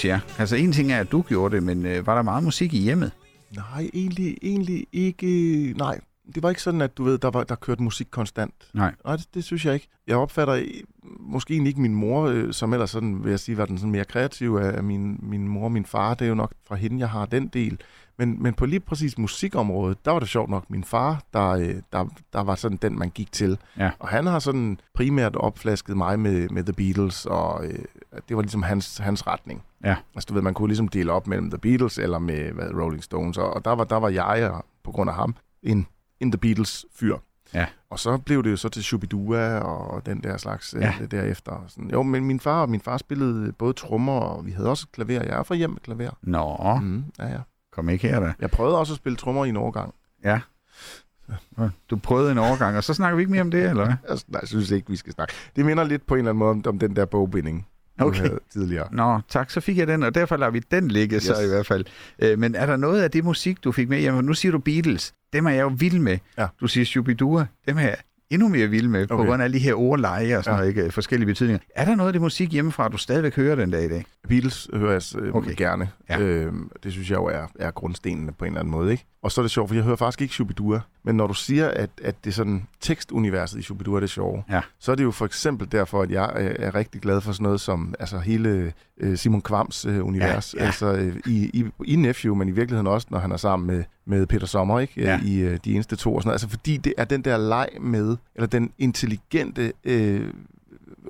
Hos jer? Altså en ting er, at du gjorde det, men øh, var der meget musik i hjemmet? Nej, egentlig, egentlig ikke... Nej, det var ikke sådan, at du ved, der, var, der kørte musik konstant. Nej. Nej, det, det synes jeg ikke. Jeg opfatter øh, måske egentlig ikke min mor, øh, som ellers sådan, vil jeg sige, var den sådan mere kreativ af min, min mor og min far. Det er jo nok fra hende, jeg har den del. Men, men på lige præcis musikområdet, der var det sjovt nok min far, der, øh, der, der var sådan den, man gik til. Ja. Og han har sådan primært opflasket mig med, med The Beatles, og øh, det var ligesom hans, hans retning. Ja. Altså du ved, man kunne ligesom dele op mellem The Beatles eller med hvad, Rolling Stones, og, og der, var, der var jeg, og på grund af ham, en, en The Beatles-fyr. Ja. Og så blev det jo så til Shubidua og den der slags Ja. ja. derefter. Sådan, jo, men min far og min far spillede både trommer, og vi havde også et klaver. Jeg er fra hjem med klaver. Nå, mm. Ja, ja. kom ikke her da. Jeg prøvede også at spille trommer i en overgang. Ja. Du prøvede en overgang, og så snakker vi ikke mere om det, eller hvad? Nej, jeg synes ikke, vi skal snakke. Det minder lidt på en eller anden måde om, om den der bogbinding, Okay. havde tidligere. Nå, tak, så fik jeg den, og derfor lader vi den ligge yes. så i hvert fald. Øh, men er der noget af det musik, du fik med? Jamen, nu siger du Beatles. Dem er jeg jo vild med. Ja. Du siger Shubidua. Dem er jeg endnu mere vild med, okay. på grund af alle de her ordleje og sådan Ja. noget, ikke? forskellige betydninger. Er der noget af det musik hjemmefra, du stadigvæk hører den dag i dag? Beatles hører jeg øh, Okay. gerne. Ja. Øh, det synes jeg jo er, er grundstenene på en eller anden måde. Ikke? Og så er det sjovt, for jeg hører faktisk ikke Shubidua. Men når du siger, at, at det er sådan tekstuniverset i Shubidua er det sjove, Ja. så er det jo for eksempel derfor, at jeg øh, er rigtig glad for sådan noget som altså hele øh, Simon Kvams øh, univers. Ja, ja. Altså øh, i, i, i Nephew, men i virkeligheden også, når han er sammen med, med Peter Sommer, ikke? Ja. I øh, de eneste to og sådan noget. Altså fordi det er den der leg med, eller den intelligente øh,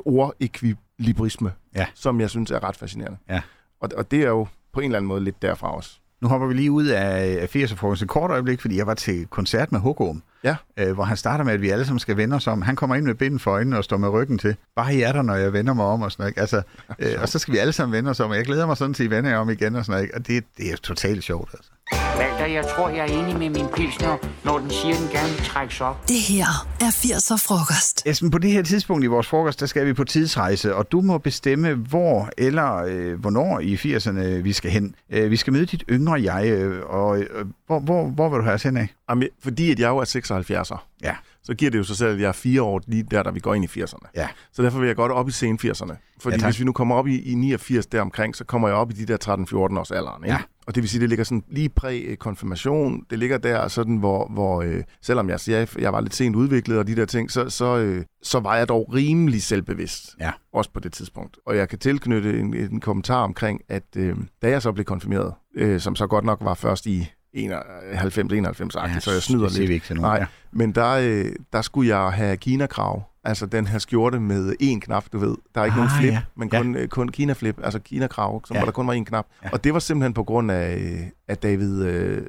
ordekvilibrisme, Ja. som jeg synes er ret fascinerende. Ja. Og, og det er jo på en eller anden måde lidt derfra også. Nu hopper vi lige ud af, af 80'er-frokost et kort øjeblik, fordi jeg var til koncert med Hukum, Ja. øh, hvor han starter med, at vi alle sammen skal vende os om. Han kommer ind med binden for øjnene og står med ryggen til. Bare i er der, når jeg vender mig om og sådan noget. Altså, øh, og så skal vi alle sammen vende os om, og jeg glæder mig sådan til, at I vender jer om igen og sådan noget. Og det, det er totalt sjovt, altså. Walter, jeg tror, jeg er enig med min pilsner, når den siger, den gerne vil trækkes op. Det her er 80'er frokost. Esben, på det her tidspunkt i vores frokost, der skal vi på tidsrejse, og du må bestemme, hvor eller øh, hvornår i 80'erne vi skal hen. Øh, vi skal møde dit yngre jeg, øh, og øh, hvor, hvor, hvor vil du have os hen af? Jamen, fordi at jeg jo er 76'er, Ja. Så giver det jo sig selv, at jeg er fire år lige der, da vi går ind i 80'erne. Ja. Så derfor vil jeg godt op i sen 80'erne. Fordi Ja, tak. hvis vi nu kommer op i, i 89 deromkring, så kommer jeg op i de der 13-14 års alderen. Ikke? Ja. Og det vil sige, det ligger sådan lige præ-konfirmation. Det ligger der sådan, hvor, hvor øh, selvom jeg siger, jeg var lidt sent udviklet og de der ting, så, så, øh, så var jeg dog rimelig selvbevidst. Ja. Også på det tidspunkt. Og jeg kan tilknytte en, en kommentar omkring, at øh, da jeg så blev konfirmeret, øh, som så godt nok var først i 91-91, så jeg snyder lidt. ikke til nogen. Nej, Ja. men der, øh, der skulle jeg have Kina-krav. Altså den her skjorte med én knap, du ved. Der er ikke Ah, nogen flip, ja. men Ja. kun, øh, kun Kina-flip, altså Kina-krav, som Ja. ja. hvor der kun var én knap. Ja. Ja. Og det var simpelthen på grund af, af David, øh,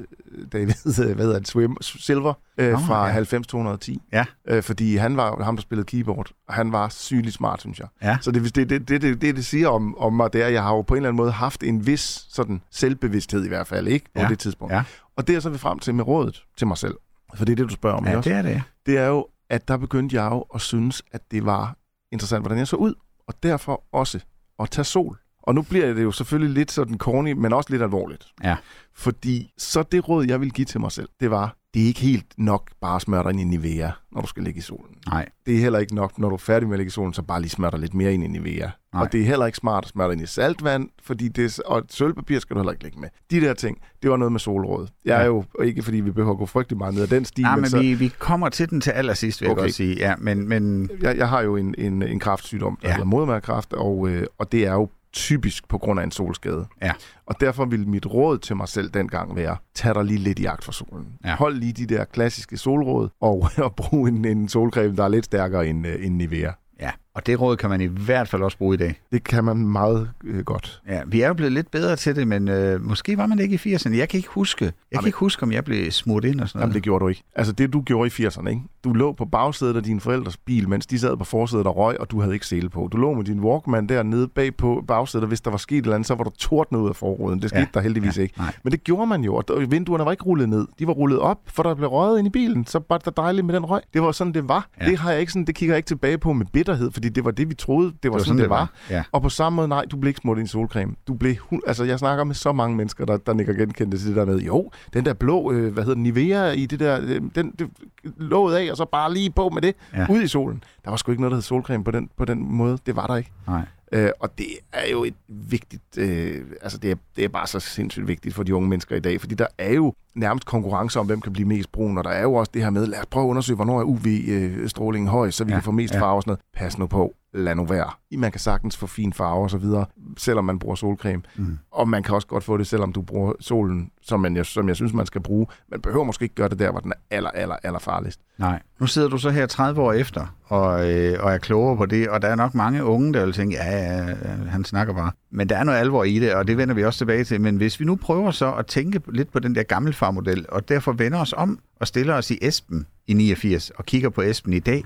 David øh, hvad hedder det, Swim, Silver øh, Nå, fra ja. 90-210. Ja. Øh, fordi han var ham, der spillede keyboard, og han var sygeligt smart, synes jeg. Ja. Så det, det, det, det, det, det, siger om, om mig, det er, at jeg har jo på en eller anden måde haft en vis sådan selvbevidsthed i hvert fald, ikke? På Ja. det tidspunkt. Ja. Og det er så vi frem til med rådet til mig selv. For det er det, du spørger om, ja, det er det. det er jo, at der begyndte jeg jo at synes, at det var interessant, hvordan jeg så ud, og derfor også at tage sol. Og nu bliver det jo selvfølgelig lidt sådan corny, men også lidt alvorligt. Ja. Fordi så det råd, jeg vil give til mig selv, det var, det er ikke helt nok bare at smøre dig ind i Nivea, når du skal ligge i solen. Nej. Det er heller ikke nok, når du er færdig med at ligge i solen, så bare lige smøre dig lidt mere ind i Nivea. Nej. Og det er heller ikke smart at smøre dig ind i saltvand, fordi det er, og sølvpapir skal du heller ikke ligge med. De der ting, det var noget med solråd. Jeg er Ja. jo, og ikke fordi vi behøver at gå frygtelig meget ned ad den stil, Ja, men så, vi, vi kommer til den til allersidst, vil jeg Okay. godt sige. Ja, men, men jeg, jeg har jo en, en, en kraftsygdom, der Ja. hedder modermærkekræft, og, øh, og det er jo typisk på grund af en solskade. Ja. Og derfor ville mit råd til mig selv dengang være, tag dig lige lidt i jagt for solen. Ja. Hold lige de der klassiske solråd, og, og brug en, en solcreme, der er lidt stærkere end, øh, end Nivea. ja, og det råd kan man i hvert fald også bruge i dag. Det kan man meget øh, godt. Ja, vi er jo blevet lidt bedre til det, men øh, måske var man det ikke i 80'erne. Jeg kan ikke huske. Jeg kan Jamen- ikke huske, om jeg blev smurt ind og sådan Jamen, noget. det gjorde du ikke. Altså det, du gjorde i 80'erne, ikke? Du lå på bagsædet af dine forældres bil, mens de sad på forsædet og røg, og du havde ikke sele på. Du lå med din Walkman dernede bag på bagsædet, og hvis der var sket et eller andet, så var du tordnet ud af forruden. Det skete Ja, der heldigvis ja, ikke. nej. Men det gjorde man jo, og vinduerne var ikke rullet ned. De var rullet op, for der blev røget ind i bilen. Så var det dejligt med den røg. Det var sådan, det var. Ja. Det, har jeg ikke sådan, det kigger jeg ikke tilbage på med bitterhed, fordi det var det, vi troede, det var, det var sådan, det var. Ja. Og på samme måde, nej, du blev ikke smurt i en solcreme. Du blev, altså jeg snakker med så mange mennesker, der, der nikker genkendte til det der med, jo, den der blå, øh, hvad hedder den, Nivea i det der, øh, den det, låget af, og så bare lige på med det, Ja. ud i solen. Der var sgu ikke noget, der hed solcreme på den, på den måde. Det var der ikke. Nej. Øh, og det er jo et vigtigt, øh, altså det er, det er bare så sindssygt vigtigt for de unge mennesker i dag, fordi der er jo nærmest konkurrence om, hvem kan blive mest brun, og der er jo også det her med, lad os prøve at undersøge, hvornår er UV-strålingen høj, så vi Ja, kan få mest ja. farve og sådan noget. Pas nu på, lad nu være. Man kan sagtens få fin farve og så videre, selvom man bruger solcreme. Mm. Og man kan også godt få det, selvom du bruger solen, som, man, som jeg synes, man skal bruge. Man behøver måske ikke gøre det der, hvor den er aller, aller, aller farligst. Nej. Nu sidder du så her 30 år efter, og, øh, og er klogere på det, og der er nok mange unge, der vil tænke, ja, ja, ja, han snakker bare. Men der er noget alvor i det, og det vender vi også tilbage til. Men hvis vi nu prøver så at tænke lidt på den der gammelfarmodel, og derfor vender os om og stiller os i Esben i 89, og kigger på Esben i dag,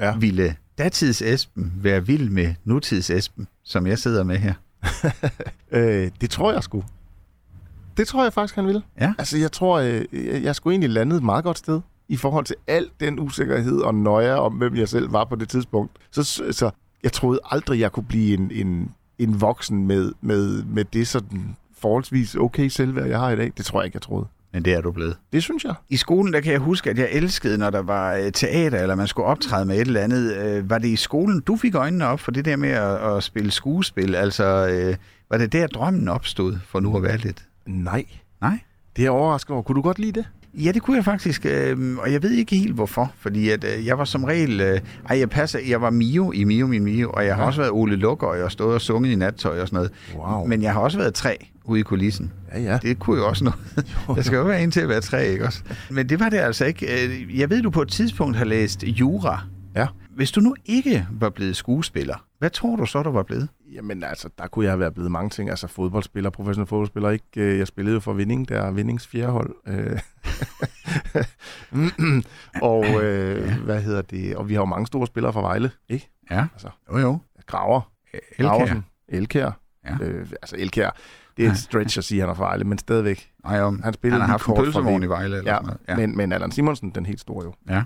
Ja. ville datids Esben være vild med nutids Esben, som jeg sidder med her? Øh, det tror jeg sgu. Det tror jeg faktisk, han vil. Ja. Altså, jeg tror, øh, jeg, jeg skulle egentlig landet et meget godt sted i forhold til al den usikkerhed og nøje om, hvem jeg selv var på det tidspunkt. Så, så jeg troede aldrig, jeg kunne blive en, en, en voksen med, med, med det sådan forholdsvis okay selvværd, jeg har i dag. Det tror jeg ikke, jeg troede. Men det er du blevet. Det synes jeg. I skolen, der kan jeg huske, at jeg elskede, når der var øh, teater, eller man skulle optræde med et eller andet. Øh, var det i skolen, du fik øjnene op for det der med at, at spille skuespil? Altså, øh, var det der, drømmen opstod for nu at være lidt? Nej. Nej? Det er jeg overrasket over. Kunne du godt lide det? Ja, det kunne jeg faktisk, øh, og jeg ved ikke helt hvorfor, fordi at, øh, jeg var som regel, øh, ej, jeg passer, jeg var Mio i Mio Min Mio, og jeg har også været Ole Lukker, og jeg har stået og sunget i nattøj og sådan noget. Wow. Men jeg har også været træ ude i kulissen. Ja, ja. Det kunne jo også noget. Der skal jo være en til at være træ, ikke også? Men det var det altså ikke. Øh, Jeg ved, du på et tidspunkt har læst jura. Ja. Hvis du nu ikke var blevet skuespiller, hvad tror du så, du var blevet? Jamen altså, der kunne jeg være blevet mange ting. Altså fodboldspiller, professionel fodboldspiller. Ikke? Øh, Jeg spillede jo for Vinding, der er Vindings fjerde hold. Øh. og øh, hvad hedder det? Og vi har jo mange store spillere fra Vejle, ikke? Ja, Altså, jo jo. Graver, Elkær. Elkær. Ja. Øh, altså Elkær, det er et stretch at sige, at han er fra Vejle, men stadigvæk. Ej, jo. Han spillede han har haft en pølsevogn i Vejle eller Ja, sådan noget. ja. Men, men Allan Simonsen, den helt store jo. Ja.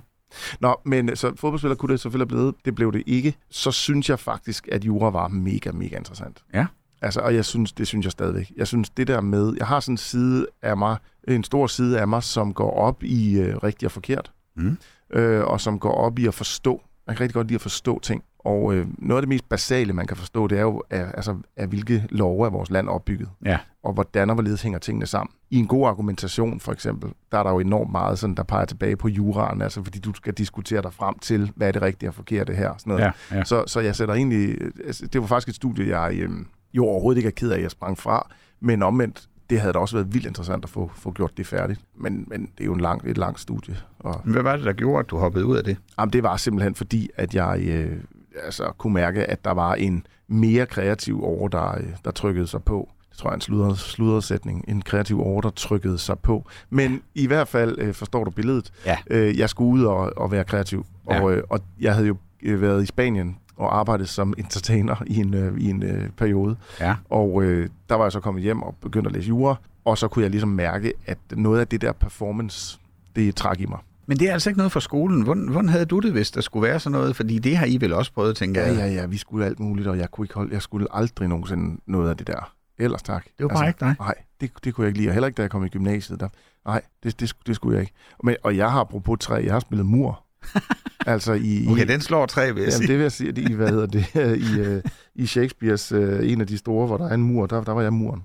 Nå, men så fodboldspiller kunne det selvfølgelig have blevet. Det blev det ikke. Så synes jeg faktisk, at jura var mega, mega interessant. Ja. Altså, og jeg synes, det synes jeg stadigvæk. Jeg synes, det der med, jeg har sådan en side af mig, en stor side af mig, som går op i øh, rigtigt og forkert. Mm. Øh, og som går op i at forstå. Jeg kan rigtig godt lide at forstå ting. Og øh, noget af det mest basale, man kan forstå, det er jo, er, altså, er hvilke love er vores land opbygget. Ja. Og hvordan og hvorledes hænger tingene sammen. I en god argumentation, for eksempel, der er der jo enormt meget, sådan, der peger tilbage på juraen, altså fordi du skal diskutere dig frem til, hvad er det rigtige og forkerte her. Sådan noget. Ja, ja. Så, så jeg sætter egentlig... Altså, det var faktisk et studie, jeg øh, jo overhovedet ikke er ked af, at jeg sprang fra. Men omvendt, det havde da også været vildt interessant at få, få gjort det færdigt. Men, men det er jo en lang, et langt studie. Og, Hvad var det, der gjorde, at du hoppede ud af det? jamen, det var simpelthen fordi, at jeg øh, altså, kunne mærke, at der var en mere kreativ over, der, øh, der trykkede sig på. Det tror jeg er en sludret, sludret sætning. En kreativ over, der trykkede sig på. Men i hvert fald øh, forstår du billedet. Ja. Øh, jeg skulle ud og, og være kreativ. Ja. Og, øh, og jeg havde jo øh, været i Spanien og arbejdet som entertainer i en, øh, i en øh, periode. Ja. Og øh, der var jeg så kommet hjem og begyndt at læse jura. Og så kunne jeg ligesom mærke, at noget af det der performance, det trak i mig. Men det er altså ikke noget for skolen. Hvordan, hvordan havde du det, hvis der skulle være sådan noget? Fordi det har I vel også prøvet, tænker Ja, jeg. ja, ja, vi skulle alt muligt, og jeg, kunne ikke holde, jeg skulle aldrig nogensinde noget af det der. Ellers tak. Det var bare ikke dig. Nej, det, det kunne jeg ikke lide. Og heller ikke, da jeg kom i gymnasiet. Der, nej, det, det, det skulle jeg ikke. Men, og jeg har apropos træ, jeg har spillet mur. altså i... Okay, i, den slår tre, vil jeg Jamen, sige. det vil jeg sige, i, hvad hedder det, i, øh, i Shakespeares øh, en af de store, hvor der er en mur, der, der var jeg muren.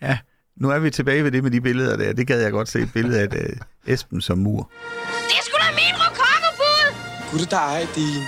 Nu er vi tilbage ved det med de billeder der. Det gad jeg godt se et billede af uh, Esben som mur. Det er sgu da min rokokkebud! Gud dig, din.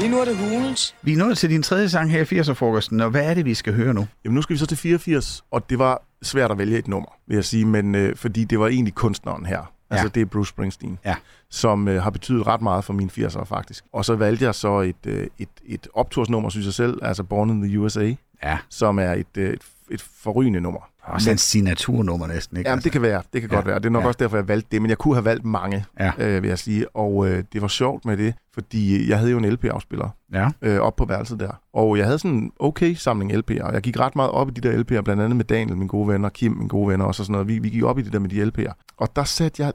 Lige nu er det hulens. Vi er nået til din tredje sang her i 80'er-frokosten, og hvad er det, vi skal høre nu? Jamen nu skal vi så til 84, og det var svært at vælge et nummer, vil jeg sige, men øh, fordi det var egentlig kunstneren her. Altså Ja. det er Bruce Springsteen, Ja. som øh, har betydet ret meget for mine 80'ere faktisk. Og så valgte jeg så et, øh, et, et optursnummer, synes jeg selv, altså Born in the USA, Ja. som er et, øh, et, et forrygende nummer. Også en signaturnummer næsten, ikke? Jamen, det kan være. Det kan Ja. godt være. Det er nok Ja. også derfor, jeg valgte det. Men jeg kunne have valgt mange, Ja. øh, vil jeg sige. Og øh, det var sjovt med det, fordi jeg havde jo en LP-afspiller Ja. øh, op på værelset der. Og jeg havde sådan en okay samling LP'er. Og jeg gik ret meget op i de der LP'er, blandt andet med Daniel, min gode venner, Kim, min gode venner og så sådan noget. Vi, vi gik op i det der med de LP'er. Og der satte jeg...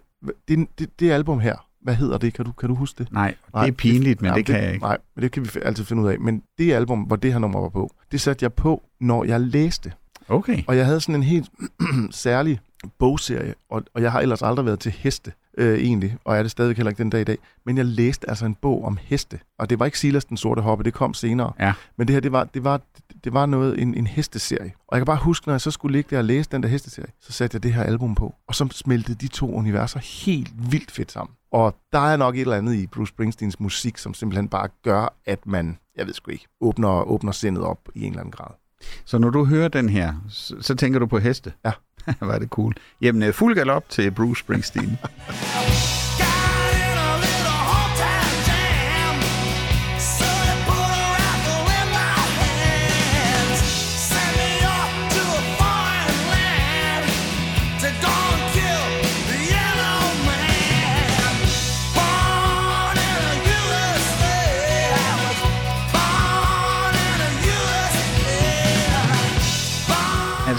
Det, det, det album her, hvad hedder det? Kan du, kan du huske det? Nej, det er pinligt, men Jamen, det kan jeg ikke. Nej, men det kan vi altid finde ud af. Men det album, hvor det her nummer var på, det satte jeg på, når jeg læste. Okay. Og jeg havde sådan en helt særlig bogserie, og, og jeg har ellers aldrig været til heste, øh, egentlig, og er det stadig heller ikke den dag i dag. Men jeg læste altså en bog om heste, og det var ikke Silas den sorte hoppe, det kom senere. Ja. Men det her, det var, det var, det var noget, en, en hesteserie. Og jeg kan bare huske, når jeg så skulle ligge der og læse den der hesteserie, så satte jeg det her album på, og så smeltede de to universer helt vildt fedt sammen. Og der er nok et eller andet i Bruce Springsteens musik, som simpelthen bare gør, at man, jeg ved sgu ikke, åbner, åbner sindet op i en eller anden grad. Så når du hører den her, så, så tænker du på heste? Ja. Er det cool. Jamen, øh, fuld galop til Bruce Springsteen.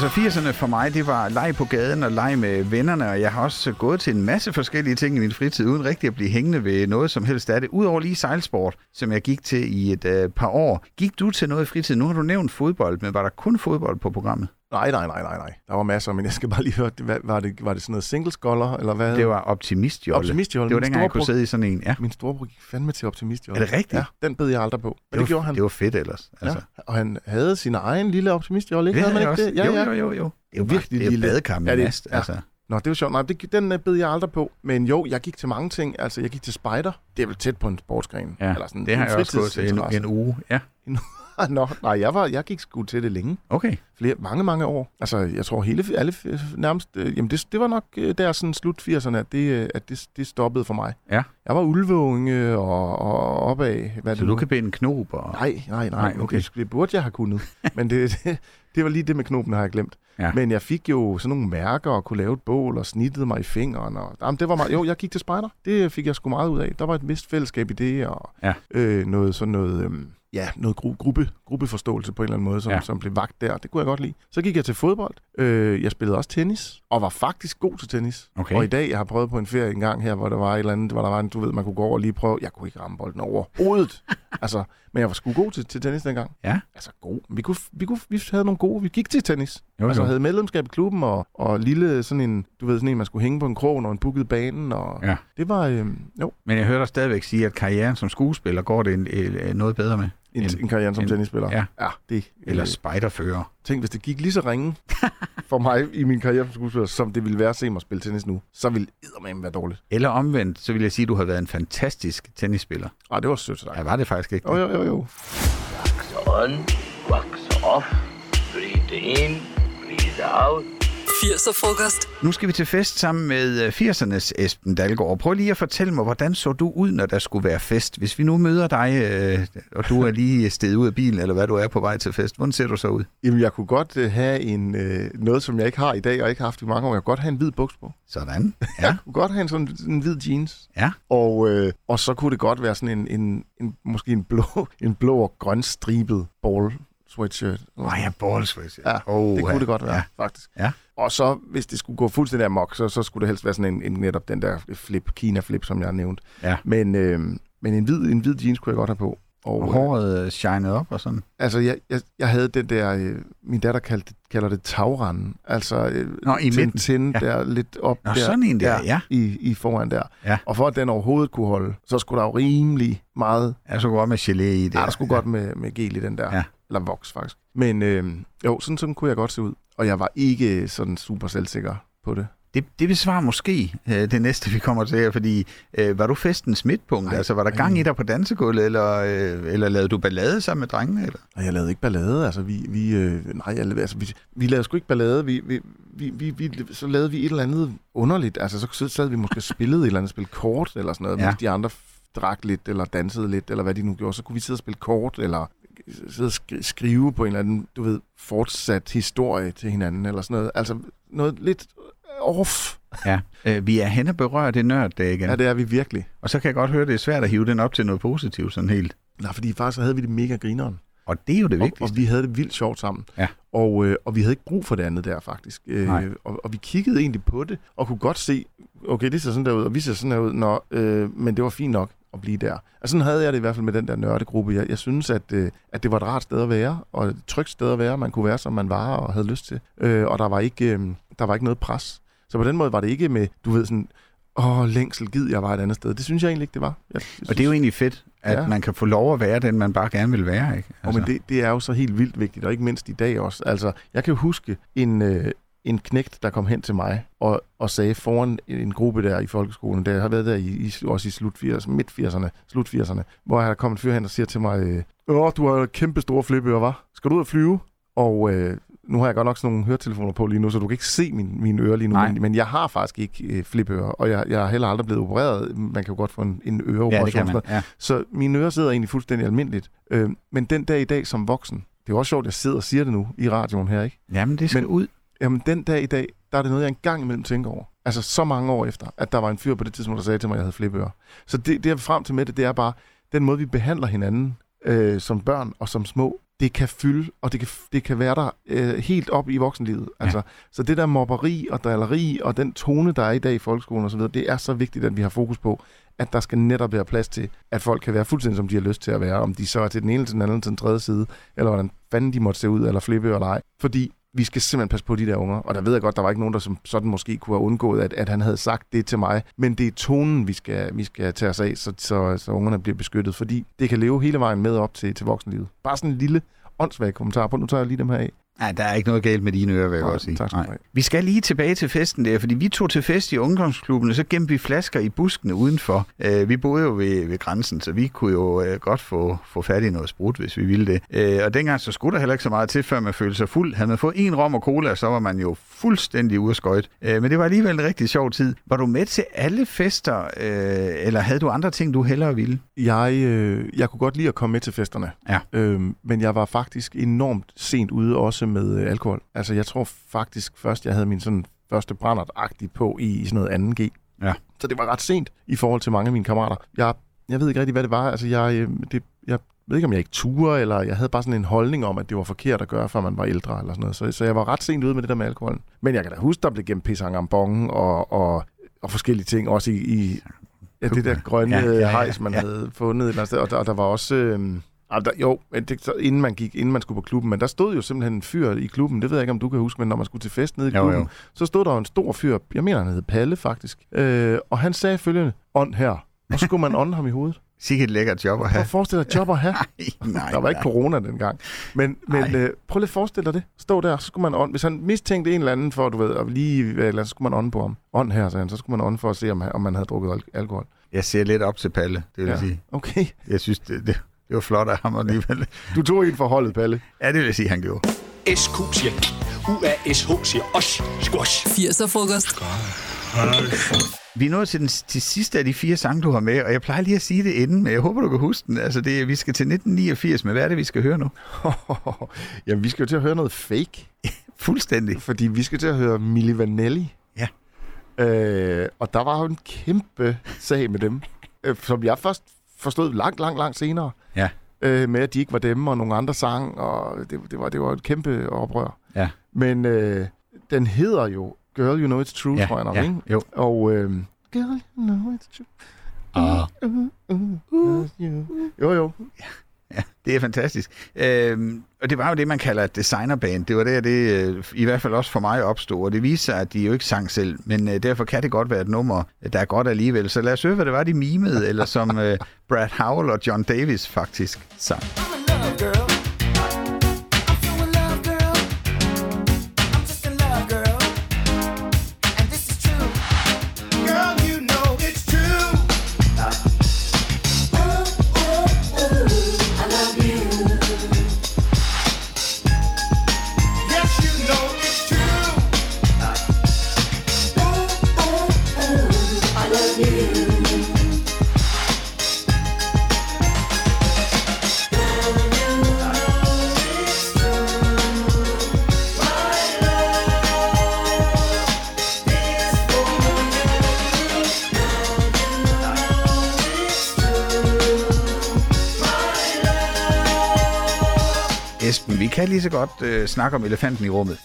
Altså 80'erne for mig, det var leg på gaden og leg med vennerne, og jeg har også gået til en masse forskellige ting i min fritid, uden rigtig at blive hængende ved noget som helst af det. Udover lige sejlsport, som jeg gik til i et øh, par år. Gik du til noget i fritiden? Nu har du nævnt fodbold, men var der kun fodbold på programmet? Nej, nej, nej, nej, nej. Der var masser, men jeg skal bare lige høre, hvad, var, det, var det sådan noget single scholar, eller hvad? Det var optimistjolle. Optimistjolle. Det var Min dengang, jeg kunne sidde i sådan en. Ja, Min storebror gik fandme til optimistjolle. Er det rigtigt? Ja, den bed jeg aldrig på. Men det, var, gjorde han. Det var fedt ellers. Altså. Ja, og han havde sin egen lille optimistjolle, ikke? Det havde man ikke også. det? Ja, jo, ja. jo, jo, jo. Det er jo Virkelig det er lille. badekar med Ja, det- mast. ja. Altså. Nå, det var sjovt. Nej, det, den øh, bed jeg aldrig på. Men jo, jeg gik til mange ting. Altså, jeg gik til spider. Det er vel tæt på en sportsgren. Ja, Eller sådan det har en jeg også gået til en, en uge. Ja, Nå, nej, jeg, var, jeg gik sgu til det længe. okay. Flere, mange, mange år. Altså, jeg tror hele, alle øh, nærmest... Øh, jamen, det, det var nok øh, der sådan slut 80'erne, at, det, øh, at det, det stoppede for mig. Ja. Jeg var ulveunge og, og opad. Hvad Så det du nu- kan binde en knob og... Nej, nej, nej. Nej, okay. det, det burde jeg have kunnet. Men det, det, det var lige det med knopen, har jeg glemt. Ja. Men jeg fik jo sådan nogle mærker og kunne lave et bål og snittede mig i fingeren. Og, jamen, det var meget, jo, jeg gik til spejder. Det fik jeg sgu meget ud af. Der var et vist fællesskab i det, og Ja. øh, noget sådan noget... Øhm, Ja, noget gru- gruppe, gruppeforståelse på en eller anden måde, som, Ja. som blev vagt der. Det kunne jeg godt lide. Så gik jeg til fodbold. Øh, jeg spillede også tennis, og var faktisk god til tennis. Okay. Og i dag, jeg har prøvet på en ferie en gang her, hvor der var et eller andet, hvor der var en, du ved, man kunne gå over og lige prøve. Jeg kunne ikke ramme bolden over hovedet. altså, men jeg var sgu god til, til tennis dengang. Ja. Altså god. Vi, kunne, vi, kunne, vi havde nogle gode. Vi gik til tennis. Jo, altså jo. havde medlemskab i klubben, og, og lille sådan en, du ved, sådan en, man skulle hænge på en krog, når en bookede banen. Og Ja. Det var, øhm, jo, Men jeg hører dig stadigvæk sige, at karrieren som skuespiller går det en, en, noget bedre med. En, En- en karriere som en- tennisspiller. ja. ja det, Eller øh, spejderfører. Tænk, hvis det gik lige så ringe for mig i min karriere som skuespiller, som det ville være at se mig spille tennis nu, så ville eddermame være dårligt. Eller omvendt, så vil jeg sige, at du har været en fantastisk tennisspiller. Ej, det var sødt af Ja, var det faktisk ikke? Jo, jo, jo, jo. on, wax off, breathe in, breathe out. 80'er frokost. Nu skal vi til fest sammen med øh, 80'ernes Esben Dalgaard. Prøv lige at fortælle mig, hvordan så du ud, når der skulle være fest? Hvis vi nu møder dig, øh, og du er lige steget ud af bilen, eller hvad du er på vej til fest, hvordan ser du så ud? Jamen, jeg kunne godt øh, have en, øh, noget, som jeg ikke har i dag, og ikke har haft i mange år. Jeg kunne godt have en hvid buks på. Sådan. Ja. Ja. Jeg kunne godt have en sådan en hvid jeans. Ja. Og, øh, og så kunne det godt være sådan en, en, en måske en blå, en blå og grøn stribet ball sweatshirt. Åh oh, ja, ballswish. Ja, oh, det kunne det godt være, Ja. ja. faktisk. Ja. Og så, hvis det skulle gå fuldstændig amok, så, så skulle det helst være sådan en, en netop den der flip, Kina-flip, som jeg har nævnt. Ja. Men, øh, men en, hvid, en hvid jeans kunne jeg godt have på. Og, Og øh, håret øh, shined op og sådan. Altså, jeg, jeg, jeg havde den der, øh, min datter kaldte, kalder det tagranden. Altså, øh, Nå, i midten. Tinde Ja. der lidt op Nå, der, sådan en der, ja. I, I foran der. Ja. Og for at den overhovedet kunne holde, så skulle der jo rimelig meget, Ja, så godt med gelé i det. ja, der skulle godt med, med gel i den der. Ja. Eller voks, faktisk. Men øh, jo, sådan, sådan kunne jeg godt se ud. Og jeg var ikke sådan super selvsikker på det. Det, det besvarer måske øh, det næste, vi kommer til her, fordi øh, var du festens midtpunkt? Nej, altså, var der gang i dig på dansegulvet, eller, øh, eller lavede du ballade sammen med drengene? Eller? Og jeg lavede ikke ballade, altså vi, vi øh, nej, jeg, altså, vi, vi lavede sgu ikke ballade, vi, vi, vi, vi, vi, så lavede vi et eller andet underligt, altså så sad vi måske og spillede et eller andet spil kort, eller sådan noget, Ja. mens de andre drak lidt, eller dansede lidt, eller hvad de nu gjorde, så kunne vi sidde og spille kort, eller sidde og skri- skrive på en eller anden, du ved, fortsat historie til hinanden, eller sådan noget, altså noget lidt off, Ja. Øh, vi er hen og berører det nørd igen. ja, det er vi virkelig. Og så kan jeg godt høre, det er svært at hive den op til noget positivt sådan helt. Nej, fordi faktisk så havde vi det mega grineren. Og det er jo det Og, vigtigste. og vi havde det vildt sjovt sammen. Ja. Og, øh, og vi havde ikke brug for det andet der, faktisk. Nej. Øh, og, og vi kiggede egentlig på det, og kunne godt se, okay, det ser sådan der ud, og vi ser sådan der ud, Nå, øh, men det var fint nok at blive der. Altså sådan havde jeg det i hvert fald med den der nørdegruppe. Jeg, jeg synes, at, øh, at det var et rart sted at være, og et trygt sted at være. Man kunne være, som man var og havde lyst til. Øh, og der var, ikke, øh, der var ikke noget pres. Så på den måde var det ikke med, du ved sådan, åh, længsel, gid jeg var et andet sted. Det synes jeg egentlig ikke, det var. Jeg, jeg Og det er jo egentlig fedt, at ja. Man kan få lov at være den, man bare gerne vil være. Ikke? Altså. men det, det er jo så helt vildt vigtigt, og ikke mindst i dag også. Altså, jeg kan huske en, øh, en knægt, der kom hen til mig og, og sagde foran en gruppe der i folkeskolen, der har været der i, i også i slut 80'erne, midt 80'erne, slut 80'erne, hvor der kom en fyr hen og siger til mig, øh, Åh, du har kæmpe store flipører, var? Skal du ud og flyve? Og øh, nu har jeg godt nok sådan nogle høretelefoner på lige nu, så du kan ikke se min, mine ører lige nu, Nej. men, men jeg har faktisk ikke øh, flipører, og jeg, jeg har heller aldrig blevet opereret. Man kan jo godt få en, en ja, øreoperation. kan man. Ja. Så mine ører sidder egentlig fuldstændig almindeligt. Øh, men den dag i dag som voksen, det er jo også sjovt, at jeg sidder og siger det nu i radioen her, ikke? Jamen, det skal Men- ud. Jamen, den dag i dag, der er det noget, jeg engang imellem tænker over. Altså så mange år efter, at der var en fyr på det tidspunkt, der sagde til mig, at jeg havde flipører. Så det, det jeg frem til med det, det er bare, den måde, vi behandler hinanden øh, som børn og som små, det kan fylde, og det kan, det kan være der øh, helt op i voksenlivet. Altså, Så det der mobberi og drilleri og den tone, der er i dag i folkeskolen osv., det er så vigtigt, at vi har fokus på, at der skal netop være plads til, at folk kan være fuldstændig, som de har lyst til at være. Om de så er til den ene, til den anden, til den tredje side, eller hvordan fanden de måtte se ud, eller flippe eller ej. Fordi vi skal simpelthen passe på de der unger. Og der ved jeg godt, der var ikke nogen, der som sådan måske kunne have undgået, at, at han havde sagt det til mig. Men det er tonen, vi skal, vi skal tage os af, så, så, så ungerne bliver beskyttet. Fordi det kan leve hele vejen med op til, til voksenlivet. Bare sådan en lille åndssvag kommentar på. Nu tager jeg lige dem her af. Nej, der er ikke noget galt med dine ører, vil jeg Nej, godt sige. tak skal du have. Vi skal lige tilbage til festen der, fordi vi tog til fest i ungdomsklubben, og så gemte vi flasker i buskene udenfor. Øh, vi boede jo ved, ved grænsen, så vi kunne jo øh, godt få, få fat i noget sprut, hvis vi ville det. Øh, og dengang så skulle der heller ikke så meget til, før man følte sig fuld. Havde man fået en rom og cola, så var man jo fuldstændig ude af skøjt. Øh, men det var alligevel en rigtig sjov tid. Var du med til alle fester, øh, eller havde du andre ting, du hellere ville? Jeg, øh, jeg kunne godt lide at komme med til festerne, Ja. øhm, men jeg var faktisk enormt sent ude også med øh, alkohol. Altså jeg tror faktisk først, jeg havde min sådan første brændert på i, i sådan noget 2G. Ja. Så det var ret sent i forhold til mange af mine kammerater. Jeg, jeg ved ikke rigtig, hvad det var. Altså jeg, øh, det, jeg ved ikke, om jeg ikke turde, eller jeg havde bare sådan en holdning om, at det var forkert at gøre, før man var ældre eller sådan noget. Så, så jeg var ret sent ude med det der med alkoholen. Men jeg kan da huske, der blev gemt pisangambong og, og, og forskellige ting, også i, i ja, det der grønne Ja, ja, ja, hejs, man ja. ja. havde fundet et eller andet sted. Og der, og der var også... Øh, Der, jo, men det, så inden man gik, inden man skulle på klubben, men der stod jo simpelthen en fyr i klubben, det ved jeg ikke, om du kan huske, men når man skulle til fest nede i Jo, klubben, jo. så stod der jo en stor fyr, jeg mener, han hed Palle faktisk, øh, og han sagde følgende, ånd her, og så skulle man ånde ham i hovedet. Sikke et lækkert job at Prøv have. at forestille dig job at have. Nej, Der var ikke nej. corona dengang. Men, men Nej. øh, prøv lige at forestille dig det. Stå der, så skulle man ånd. Hvis han mistænkte en eller anden for, du ved, at lige, eller, så skulle man ånde på ham. Ånd her, sagde han. Så skulle man ånde for at se, om, om man havde drukket al- alkohol. Jeg ser lidt op til Palle, det vil ja. sige. Okay. Jeg synes, det, det, det var flot af ham alligevel. Du tog en for holdet, Palle. Ja, det vil jeg sige, han gjorde. SQ siger UASH siger os. Squash. 80'er frokost. Vi er nået til den til sidste af de fire sange, du har med, og jeg plejer lige at sige det inden, men jeg håber, du kan huske den. Altså, det, vi skal til 1989, men hvad er det, vi skal høre nu? Jamen, vi skal jo til at høre noget fake. Fuldstændig. Fordi vi skal til at høre Milli Vanelli. Ja. Øh, og der var jo en kæmpe sag med dem, øh, som jeg først forstod langt, langt, langt senere. Ja. Øh, med, at de ikke var dem, og nogle andre sang, og det, det, var, det var et kæmpe oprør. Ja. Men øh, den hedder jo Girl You Know It's True, Ja, tror jeg nok, ja, ikke? jo. Og øh, Girl You Know It's True. Ah. Uh, uh, uh, jo, jo. Ja, det er fantastisk. Øhm, og det var jo det, man kalder et designerband. Det var der, det øh, i hvert fald også for mig opstod. Og det viser sig, at de jo ikke sang selv. Men øh, derfor kan det godt være et nummer, øh, der er godt alligevel. Så lad os høre, hvad det var, de mimede, eller som øh, Brad Howell og John Davis faktisk sang. Esben, godt øh, snakke om elefanten i rummet.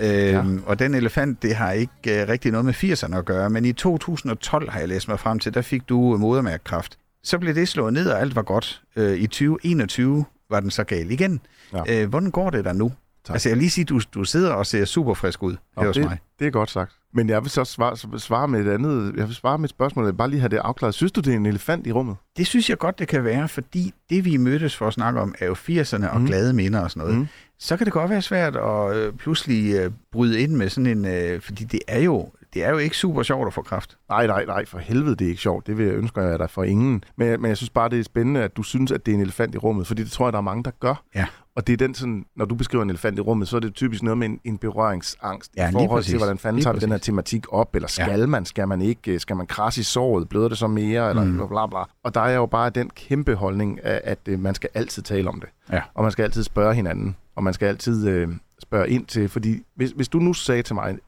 Øhm, ja. Og den elefant, det har ikke øh, rigtig noget med 80'erne at gøre, men i 2012 har jeg læst mig frem til, der fik du øh, modermærkekræft. Så blev det slået ned, og alt var godt. Øh, I 2021 var den så gal igen. Ja. Øh, hvordan går det der nu? Tak. Altså jeg vil lige sige, du, du sidder og ser super frisk ud Nå, hos det, mig. det er godt sagt. Men jeg vil så svare, svare med et andet. Jeg vil svare med et spørgsmål. Jeg vil bare lige have det afklaret. Synes du, det er en elefant i rummet? Det synes jeg godt, det kan være, fordi det, vi mødtes for at snakke om, er jo 80'erne og Mm. glade minder og sådan noget. Mm. Så kan det godt være svært at øh, pludselig øh, bryde ind med sådan en... Øh, fordi det er, jo, det er jo ikke super sjovt at få kraft. Nej, nej, nej, for helvede, det er ikke sjovt. Det vil jeg ønske jeg dig for ingen. Men, men jeg synes bare, det er spændende, at du synes, at det er en elefant i rummet, fordi det tror jeg, der er mange, der gør. Ja. Og det er den sådan, når du beskriver en elefant i rummet, så er det typisk noget med en, en berøringsangst Ja, i forhold præcis. til, hvordan fanden tager vi den her tematik op, eller skal Ja. man, skal man ikke, skal man krasse i såret, bløder det så mere, eller Mm. bla bla. Og der er jo bare den kæmpe holdning, at, at øh, man skal altid tale om det. Ja. Og man skal altid spørge hinanden, og man skal altid øh, spørge ind til, fordi hvis, hvis du nu sagde til mig,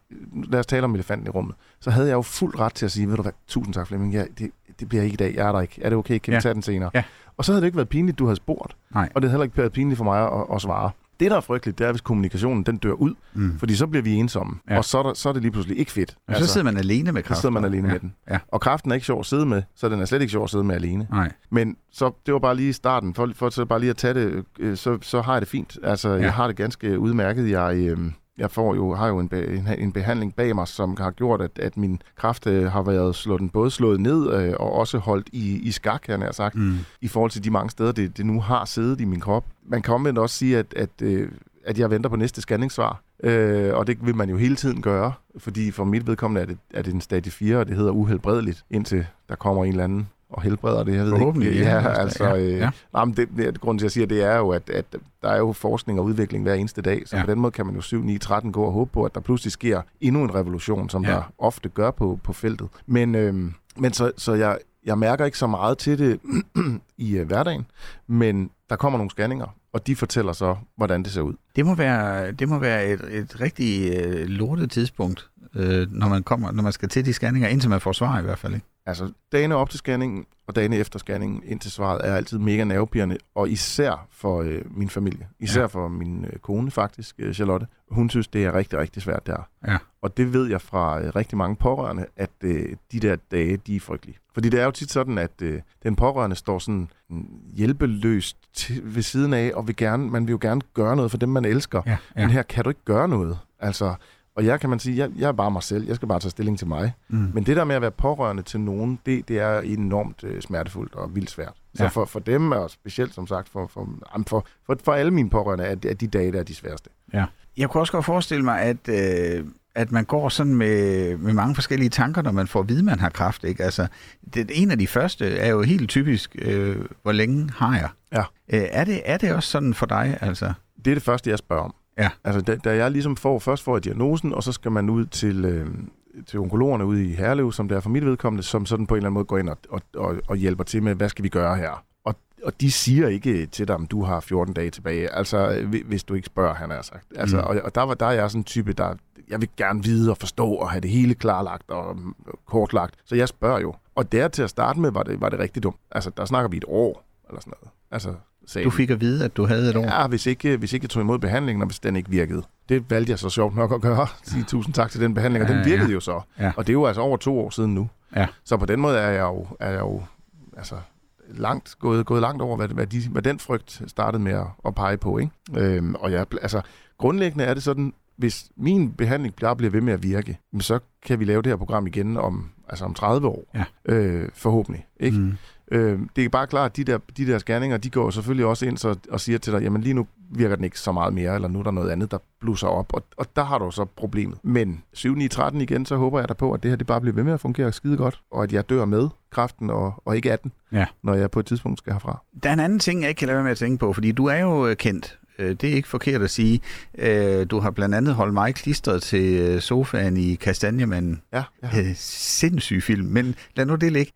lad os tale om elefanten i rummet, så havde jeg jo fuld ret til at sige, ved du hvad, tusind tak Flemming, ja, det, det bliver ikke i dag, jeg er der ikke. Er det okay, kan vi Ja. tage den senere? Ja. Og så havde det ikke været pinligt, du havde spurgt. Nej. Og det havde heller ikke været pinligt for mig at, at svare. Det, der er frygteligt, det er, hvis kommunikationen den dør ud, Mm. fordi så bliver vi ensomme, Ja. og så er, der, så er det lige pludselig ikke fedt. Men så sidder man alene med så kraft. sidder man alene ja. med den. Ja. Og kraften er ikke sjov at sidde med, så den er slet ikke sjov at sidde med alene. Nej. Men så, det var bare lige starten, for, for så bare lige at tage det, øh, så, så har jeg det fint. Altså. Ja. jeg har det ganske udmærket. Jeg, øh, jeg får jo, har jo en, be, en, en behandling bag mig, som har gjort, at, at min kraft øh, har været slået, den både slået ned øh, og også holdt i, i skak, her nær sagt, Mm. i forhold til de mange steder, det, det nu har siddet i min krop. Man kan omvendt også sige, at, at, øh, at jeg venter på næste scanningssvar. Øh, og det vil man jo hele tiden gøre, fordi for mit vedkommende er det, er det en stadie 4, og det hedder uhelbredeligt, indtil der kommer en eller anden og helbreder det. Jeg ved Forhåbentlig, ikke. ja, Ja, altså, ja, øh, ja. Nej, men det, det, grunden til, at jeg siger det, er jo, at, at der er jo forskning og udvikling hver eneste dag, så Ja. på den måde kan man jo 7, 9, 13 gå og håbe på, at der pludselig sker endnu en revolution, som Ja. der ofte gør på, på feltet. Men, øhm, men så, så jeg, jeg mærker ikke så meget til det i øh, hverdagen, men der kommer nogle scanninger, og de fortæller så, hvordan det ser ud. Det må være, det må være et, et rigtig øh, lortet tidspunkt, øh, når, man kommer, når man skal til de scanninger, indtil man får svar i hvert fald. Ikke? Altså, dagene op til scanningen og dagene efter scanningen indtil svaret er altid mega nervepirrende, og især for øh, min familie. Især Ja. for min øh, kone faktisk, øh, Charlotte. Hun synes, det er rigtig, rigtig svært der. Ja. Og det ved jeg fra øh, rigtig mange pårørende, at øh, de der dage, de er frygtelige. Fordi det er jo tit sådan, at øh, den pårørende står sådan mm, hjælpeløst til, ved siden af, og vil gerne, man vil jo gerne gøre noget for dem, man elsker. Ja, ja. Men her kan du ikke gøre noget. Altså, og jeg kan man sige, jeg, jeg er bare mig selv. Jeg skal bare tage stilling til mig. Mm. Men det der med at være pårørende til nogen, det, det er enormt øh, smertefuldt og vildt svært. Så Ja. for, for dem, og specielt som sagt for, for, for, for, for alle mine pårørende, er, er de dage, der er de sværeste. Ja. Jeg kunne også godt forestille mig, at, øh, at man går sådan med, med mange forskellige tanker, når man får at vide, man har kraft. Ikke? Altså, det, en af de første er jo helt typisk, øh, hvor længe har jeg? Ja. Øh, er, det, er det også sådan for dig? Altså? Det er det første, jeg spørger om. Ja. Altså, da, da jeg ligesom får, først får jeg diagnosen, og så skal man ud til, øh, til onkologerne ude i Herlev, som det er for mit vedkommende, som sådan på en eller anden måde går ind og, og, og, og hjælper til med, hvad skal vi gøre her? Og, og de siger ikke til dig, om du har 14 dage tilbage, altså øh, hvi- hvis du ikke spørger, han har sagt. Altså, Mm. og, og der, var, der er jeg sådan en type, der jeg vil gerne vide og forstå og have det hele klarlagt og kortlagt. Så jeg spørger jo. Og der til at starte med, var det, var det rigtig dumt. Altså, der snakker vi et år, eller sådan noget. Altså, sagde Du fik at vide, at du havde et år. Ja, hvis ikke, hvis ikke jeg tog imod behandlingen, og hvis den ikke virkede. Det valgte jeg så sjovt nok at gøre. Sige tusind tak til den behandling, og den virkede ja. jo så. Ja. Og det er jo altså over to år siden nu. Ja. Så på den måde er jeg jo, er jeg jo altså, langt, gået, gået langt over, hvad, hvad, de, hvad den frygt startede med at, at pege på. Ikke? Øhm, og jeg, altså, grundlæggende er det sådan, hvis min behandling bare bliver ved med at virke, så kan vi lave det her program igen om, altså om 30 år. Ja. Øh, forhåbentlig. Ikke? Mm. Øh, det er bare klart, at de der, de der scanninger, de går selvfølgelig også ind så, og siger til dig, jamen lige nu virker den ikke så meget mere, eller nu er der noget andet, der blusser op, og, og der har du så problemet. Men 7, 9, 13 igen, så håber jeg da på, at det her det bare bliver ved med at fungere skide godt, og at jeg dør med kræften, og, og ikke af den, Ja. når jeg på et tidspunkt skal herfra. Der er en anden ting, jeg ikke kan lade være med at tænke på, fordi du er jo øh, kendt. Øh, Det er ikke forkert at sige. Øh, Du har blandt andet holdt mig klistret til øh, sofaen i Kastanjemanden. Ja, ja. Sindssyg film, men lad nu det ligge.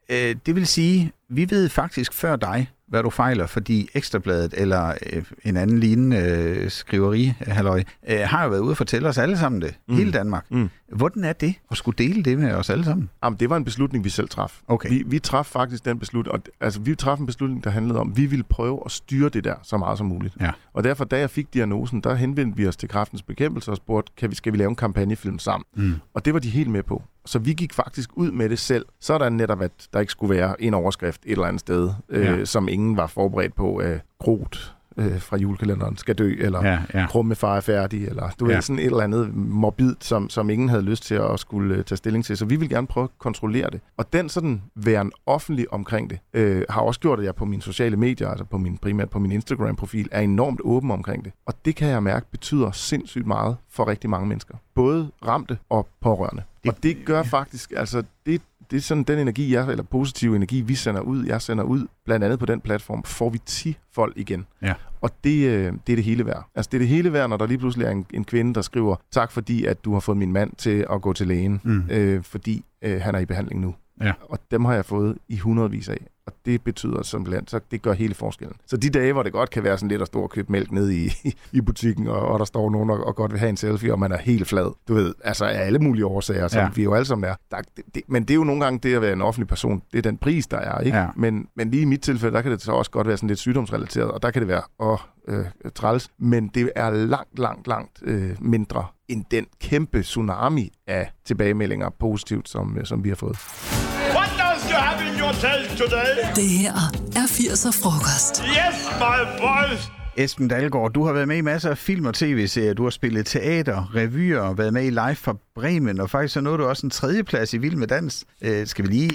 Det vil sige, vi ved faktisk før dig, hvad du fejler, fordi Ekstrabladet eller øh, en anden lignende øh, skriveri, halløj, øh, har jo været ude og fortælle os alle sammen det. Mm. Hele Danmark. Mm. Hvordan er det at skulle dele det med os alle sammen? Jamen, det var en beslutning, vi selv traf. Okay. Vi, vi traf faktisk den beslutning, og, altså vi traf en beslutning, der handlede om, at vi ville prøve at styre det der så meget som muligt. Ja. Og derfor, da jeg fik diagnosen, der henvendte vi os til Kraftens Bekæmpelse og spurgte, kan vi, skal vi lave en kampagnefilm sammen? Mm. Og det var de helt med på. Så vi gik faktisk ud med det selv. Sådan netop, at der ikke skulle være en overskrift et eller andet sted, øh, Ja. som ingen var forberedt på. Øh, Grot øh, fra julekalenderen skal dø, eller Ja, ja. Krummefar er færdig, eller du Ja. ved, sådan et eller andet morbid, som, som ingen havde lyst til at skulle øh, tage stilling til. Så vi vil gerne prøve at kontrollere det. Og den sådan væren offentlig omkring det, øh, har også gjort, at jeg på mine sociale medier, altså på min, primært på min Instagram-profil, er enormt åben omkring det. Og det kan jeg mærke betyder sindssygt meget for rigtig mange mennesker. Både ramte og pårørende. Det- og det gør faktisk, altså det, det er sådan den energi, jeg, eller positive energi, vi sender ud, jeg sender ud, blandt andet på den platform, får vi 10 folk igen. Ja. Og det, øh, det er det hele værd. Altså det er det hele værd, når der lige pludselig er en, en kvinde, der skriver, tak fordi, at du har fået min mand til at gå til lægen, Mm. øh, fordi øh, han er i behandling nu. Ja. Og dem har jeg fået i hundredvis af. Og det betyder simpelthen, så det gør hele forskellen. Så de dage, hvor det godt kan være sådan lidt at stå og købe mælk ned i, i butikken, og, og der står nogen og, og godt vil have en selfie, og man er helt flad. Du ved, altså af alle mulige årsager, som Ja. ja. vi jo alle sammen er. Der, det, det, men det er jo nogle gange det at være en offentlig person. Det er den pris, der er, ikke? Ja. Men, men lige i mit tilfælde, der kan det så også godt være sådan lidt sygdomsrelateret, og der kan det være, åh, øh, træls. Men det er langt, langt, langt øh, mindre end den kæmpe tsunami af tilbagemeldinger positivt, som, øh, som vi har fået. Tail today? Det her er 80'er frokost. Yes, my boys. Esben Dalgaard, du har været med i masser af film og tv-serier. Du har spillet teater, revyer, været med i Live fra Bremen, og faktisk så nåede du også en tredjeplads i Vild med Dans. Øh, skal vi lige...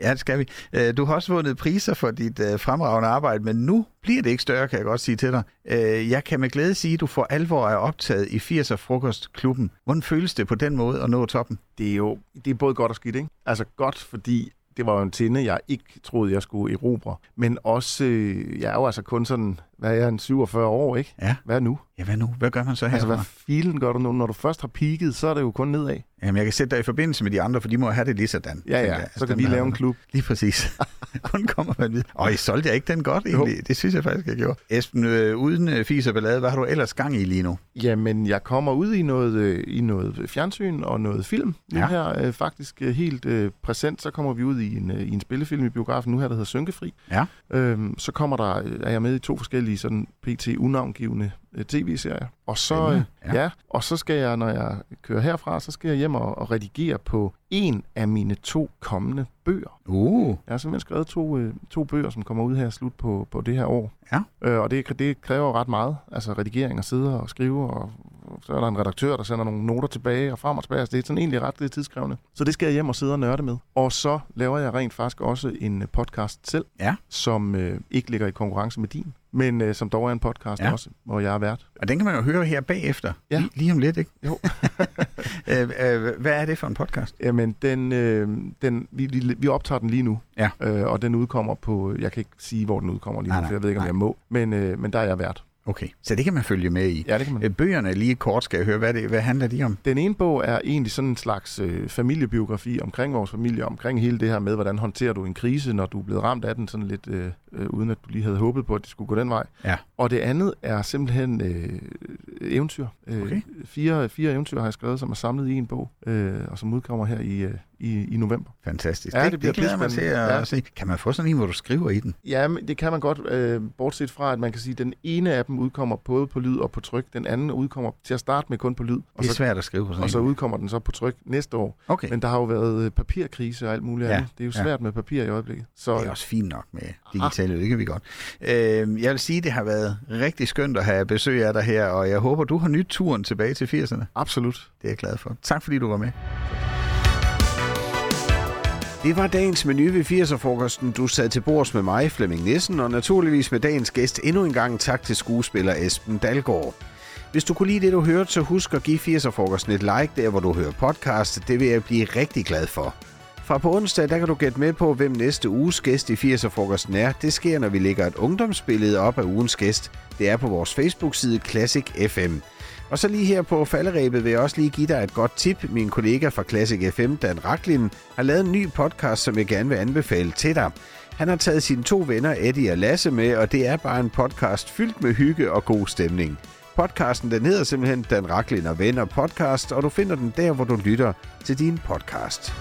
Ja, det skal vi. Øh, du har også vundet priser for dit øh, fremragende arbejde, men nu bliver det ikke større, kan jeg godt sige til dig. Øh, jeg kan med glæde sige, at du for alvor er optaget i 80'er Frokostklubben. Hvordan føles det på den måde at nå toppen? Det er jo det er både godt og skidt, ikke? Altså godt, fordi det var jo en tinde, jeg ikke troede, jeg skulle erobre. Men også, øh, jeg er jo altså kun sådan, hvad er jeg, en 47 år, ikke? Ja. Hvad nu? Ja, hvad nu? Hvad gør man så her? Altså, hvad filen gør du nu? Når du først har peaked, så er det jo kun nedad. Jamen, jeg kan sætte dig i forbindelse med de andre, for de må have det lige sådan. Ja, ja. jeg. Så kan vi lave har- en klub. Lige præcis. Hvordan kommer man videre? Og I solgte jeg ikke den godt egentlig? Det synes jeg faktisk, jeg gjorde. Esben, øh, uden øh, fis og ballade, hvad har du ellers gang i lige nu? Jamen, jeg kommer ud i noget, øh, i noget fjernsyn og noget film. Nu Ja. her øh, faktisk øh, helt øh, præsent, så kommer vi ud i en, øh, i en spillefilm i biografen nu her, der hedder Synkefri. Ja. Øhm, så kommer der, øh, er jeg med i to forskellige sådan pt. unavngivende tv-serier. Og så, øh, ja. ja, og så skal jeg, når jeg kører herfra, så skal jeg hjem og, og redigere på en af mine to kommende bøger. Uh. Jeg har simpelthen skrevet to, øh, to bøger, som kommer ud her slut på, på det her år. Ja. Øh, og det, det kræver ret meget. Altså redigering og sidde og skrive, og så er der en redaktør, der sender nogle noter tilbage og frem og tilbage. Altså, det er sådan egentlig ret øh, tidskrævende. Så det skal jeg hjem og sidde og nørde med. Og så laver jeg rent faktisk også en øh, podcast selv, Ja. som øh, ikke ligger i konkurrence med din, men øh, som dog er en podcast Ja. også, hvor jeg er vært. Og den kan man jo høre her bagefter. Ja. Lige, lige om lidt, ikke? Jo. øh, øh, hvad er det for en podcast? Jamen, den, øh, den, vi, vi, vi optager den lige nu, Ja. øh, og den udkommer på, jeg kan ikke sige, hvor den udkommer lige Nej, nu, nej, for jeg ved ikke, om nej. jeg må, men, øh, men der er jeg vært. Okay, så det kan man følge med i. Ja, det kan man. Øh, Bøgerne lige kort skal jeg høre. Hvad, det, hvad handler de om? Den ene bog er egentlig sådan en slags øh, familiebiografi omkring vores familie, omkring hele det her med, hvordan håndterer du en krise, når du er blevet ramt af den, sådan lidt øh, øh, uden at du lige havde håbet på, at det skulle gå den vej. Ja. Og det andet er simpelthen øh, eventyr. Øh, Okay. fire, fire eventyr har jeg skrevet, som er samlet i en bog, øh, og som udkommer her i, øh, i, i november. Fantastisk. Ja, det, det bliver det glæder mig til at. Ja. se. Kan man få sådan en, hvor du skriver i den? Ja, men det kan man godt, øh, bortset fra, at man kan sige, at den ene af dem udkommer både på lyd og på tryk. Den anden udkommer til at starte med kun på lyd. Og Det er så, svært at skrive på sådan og så udkommer den så på tryk næste år. Okay. Men der har jo været øh, papirkrise og alt muligt Ja, andet. Det er jo ja. svært med papir i øjeblikket. Så Det er også fint nok med digitale, det kan vi godt. Øh, jeg vil sige, det har været rigtig skønt at have besøg af dig her, og jeg håber, du har nyt turen tilbage til 80'erne. absolut. Det er jeg glad for. Tak fordi du var med. Det var dagens menu ved 80'er-frokosten. Du sad til bords med mig, Flemming Nissen, og naturligvis med dagens gæst endnu en gang tak til skuespiller Esben Dalgaard. Hvis du kunne lide det, du hørte, så husk at give 80'er-frokosten et like der, hvor du hører podcast. Det vil jeg blive rigtig glad for. Fra på onsdag, der kan du gætte med på, hvem næste uges gæst i 80'er-frokosten er. Det sker, når vi lægger et ungdomsbillede op af ugens gæst. Det er på vores Facebook-side Classic FM. Og så lige her på falderæbet vil jeg også lige give dig et godt tip. Min kollega fra Classic FM, Dan Raklin, har lavet en ny podcast, som jeg gerne vil anbefale til dig. Han har taget sine to venner, Eddie og Lasse, med, og det er bare en podcast fyldt med hygge og god stemning. Podcasten den hedder simpelthen Dan Raklin og Venner Podcast, og du finder den der, hvor du lytter til din podcast.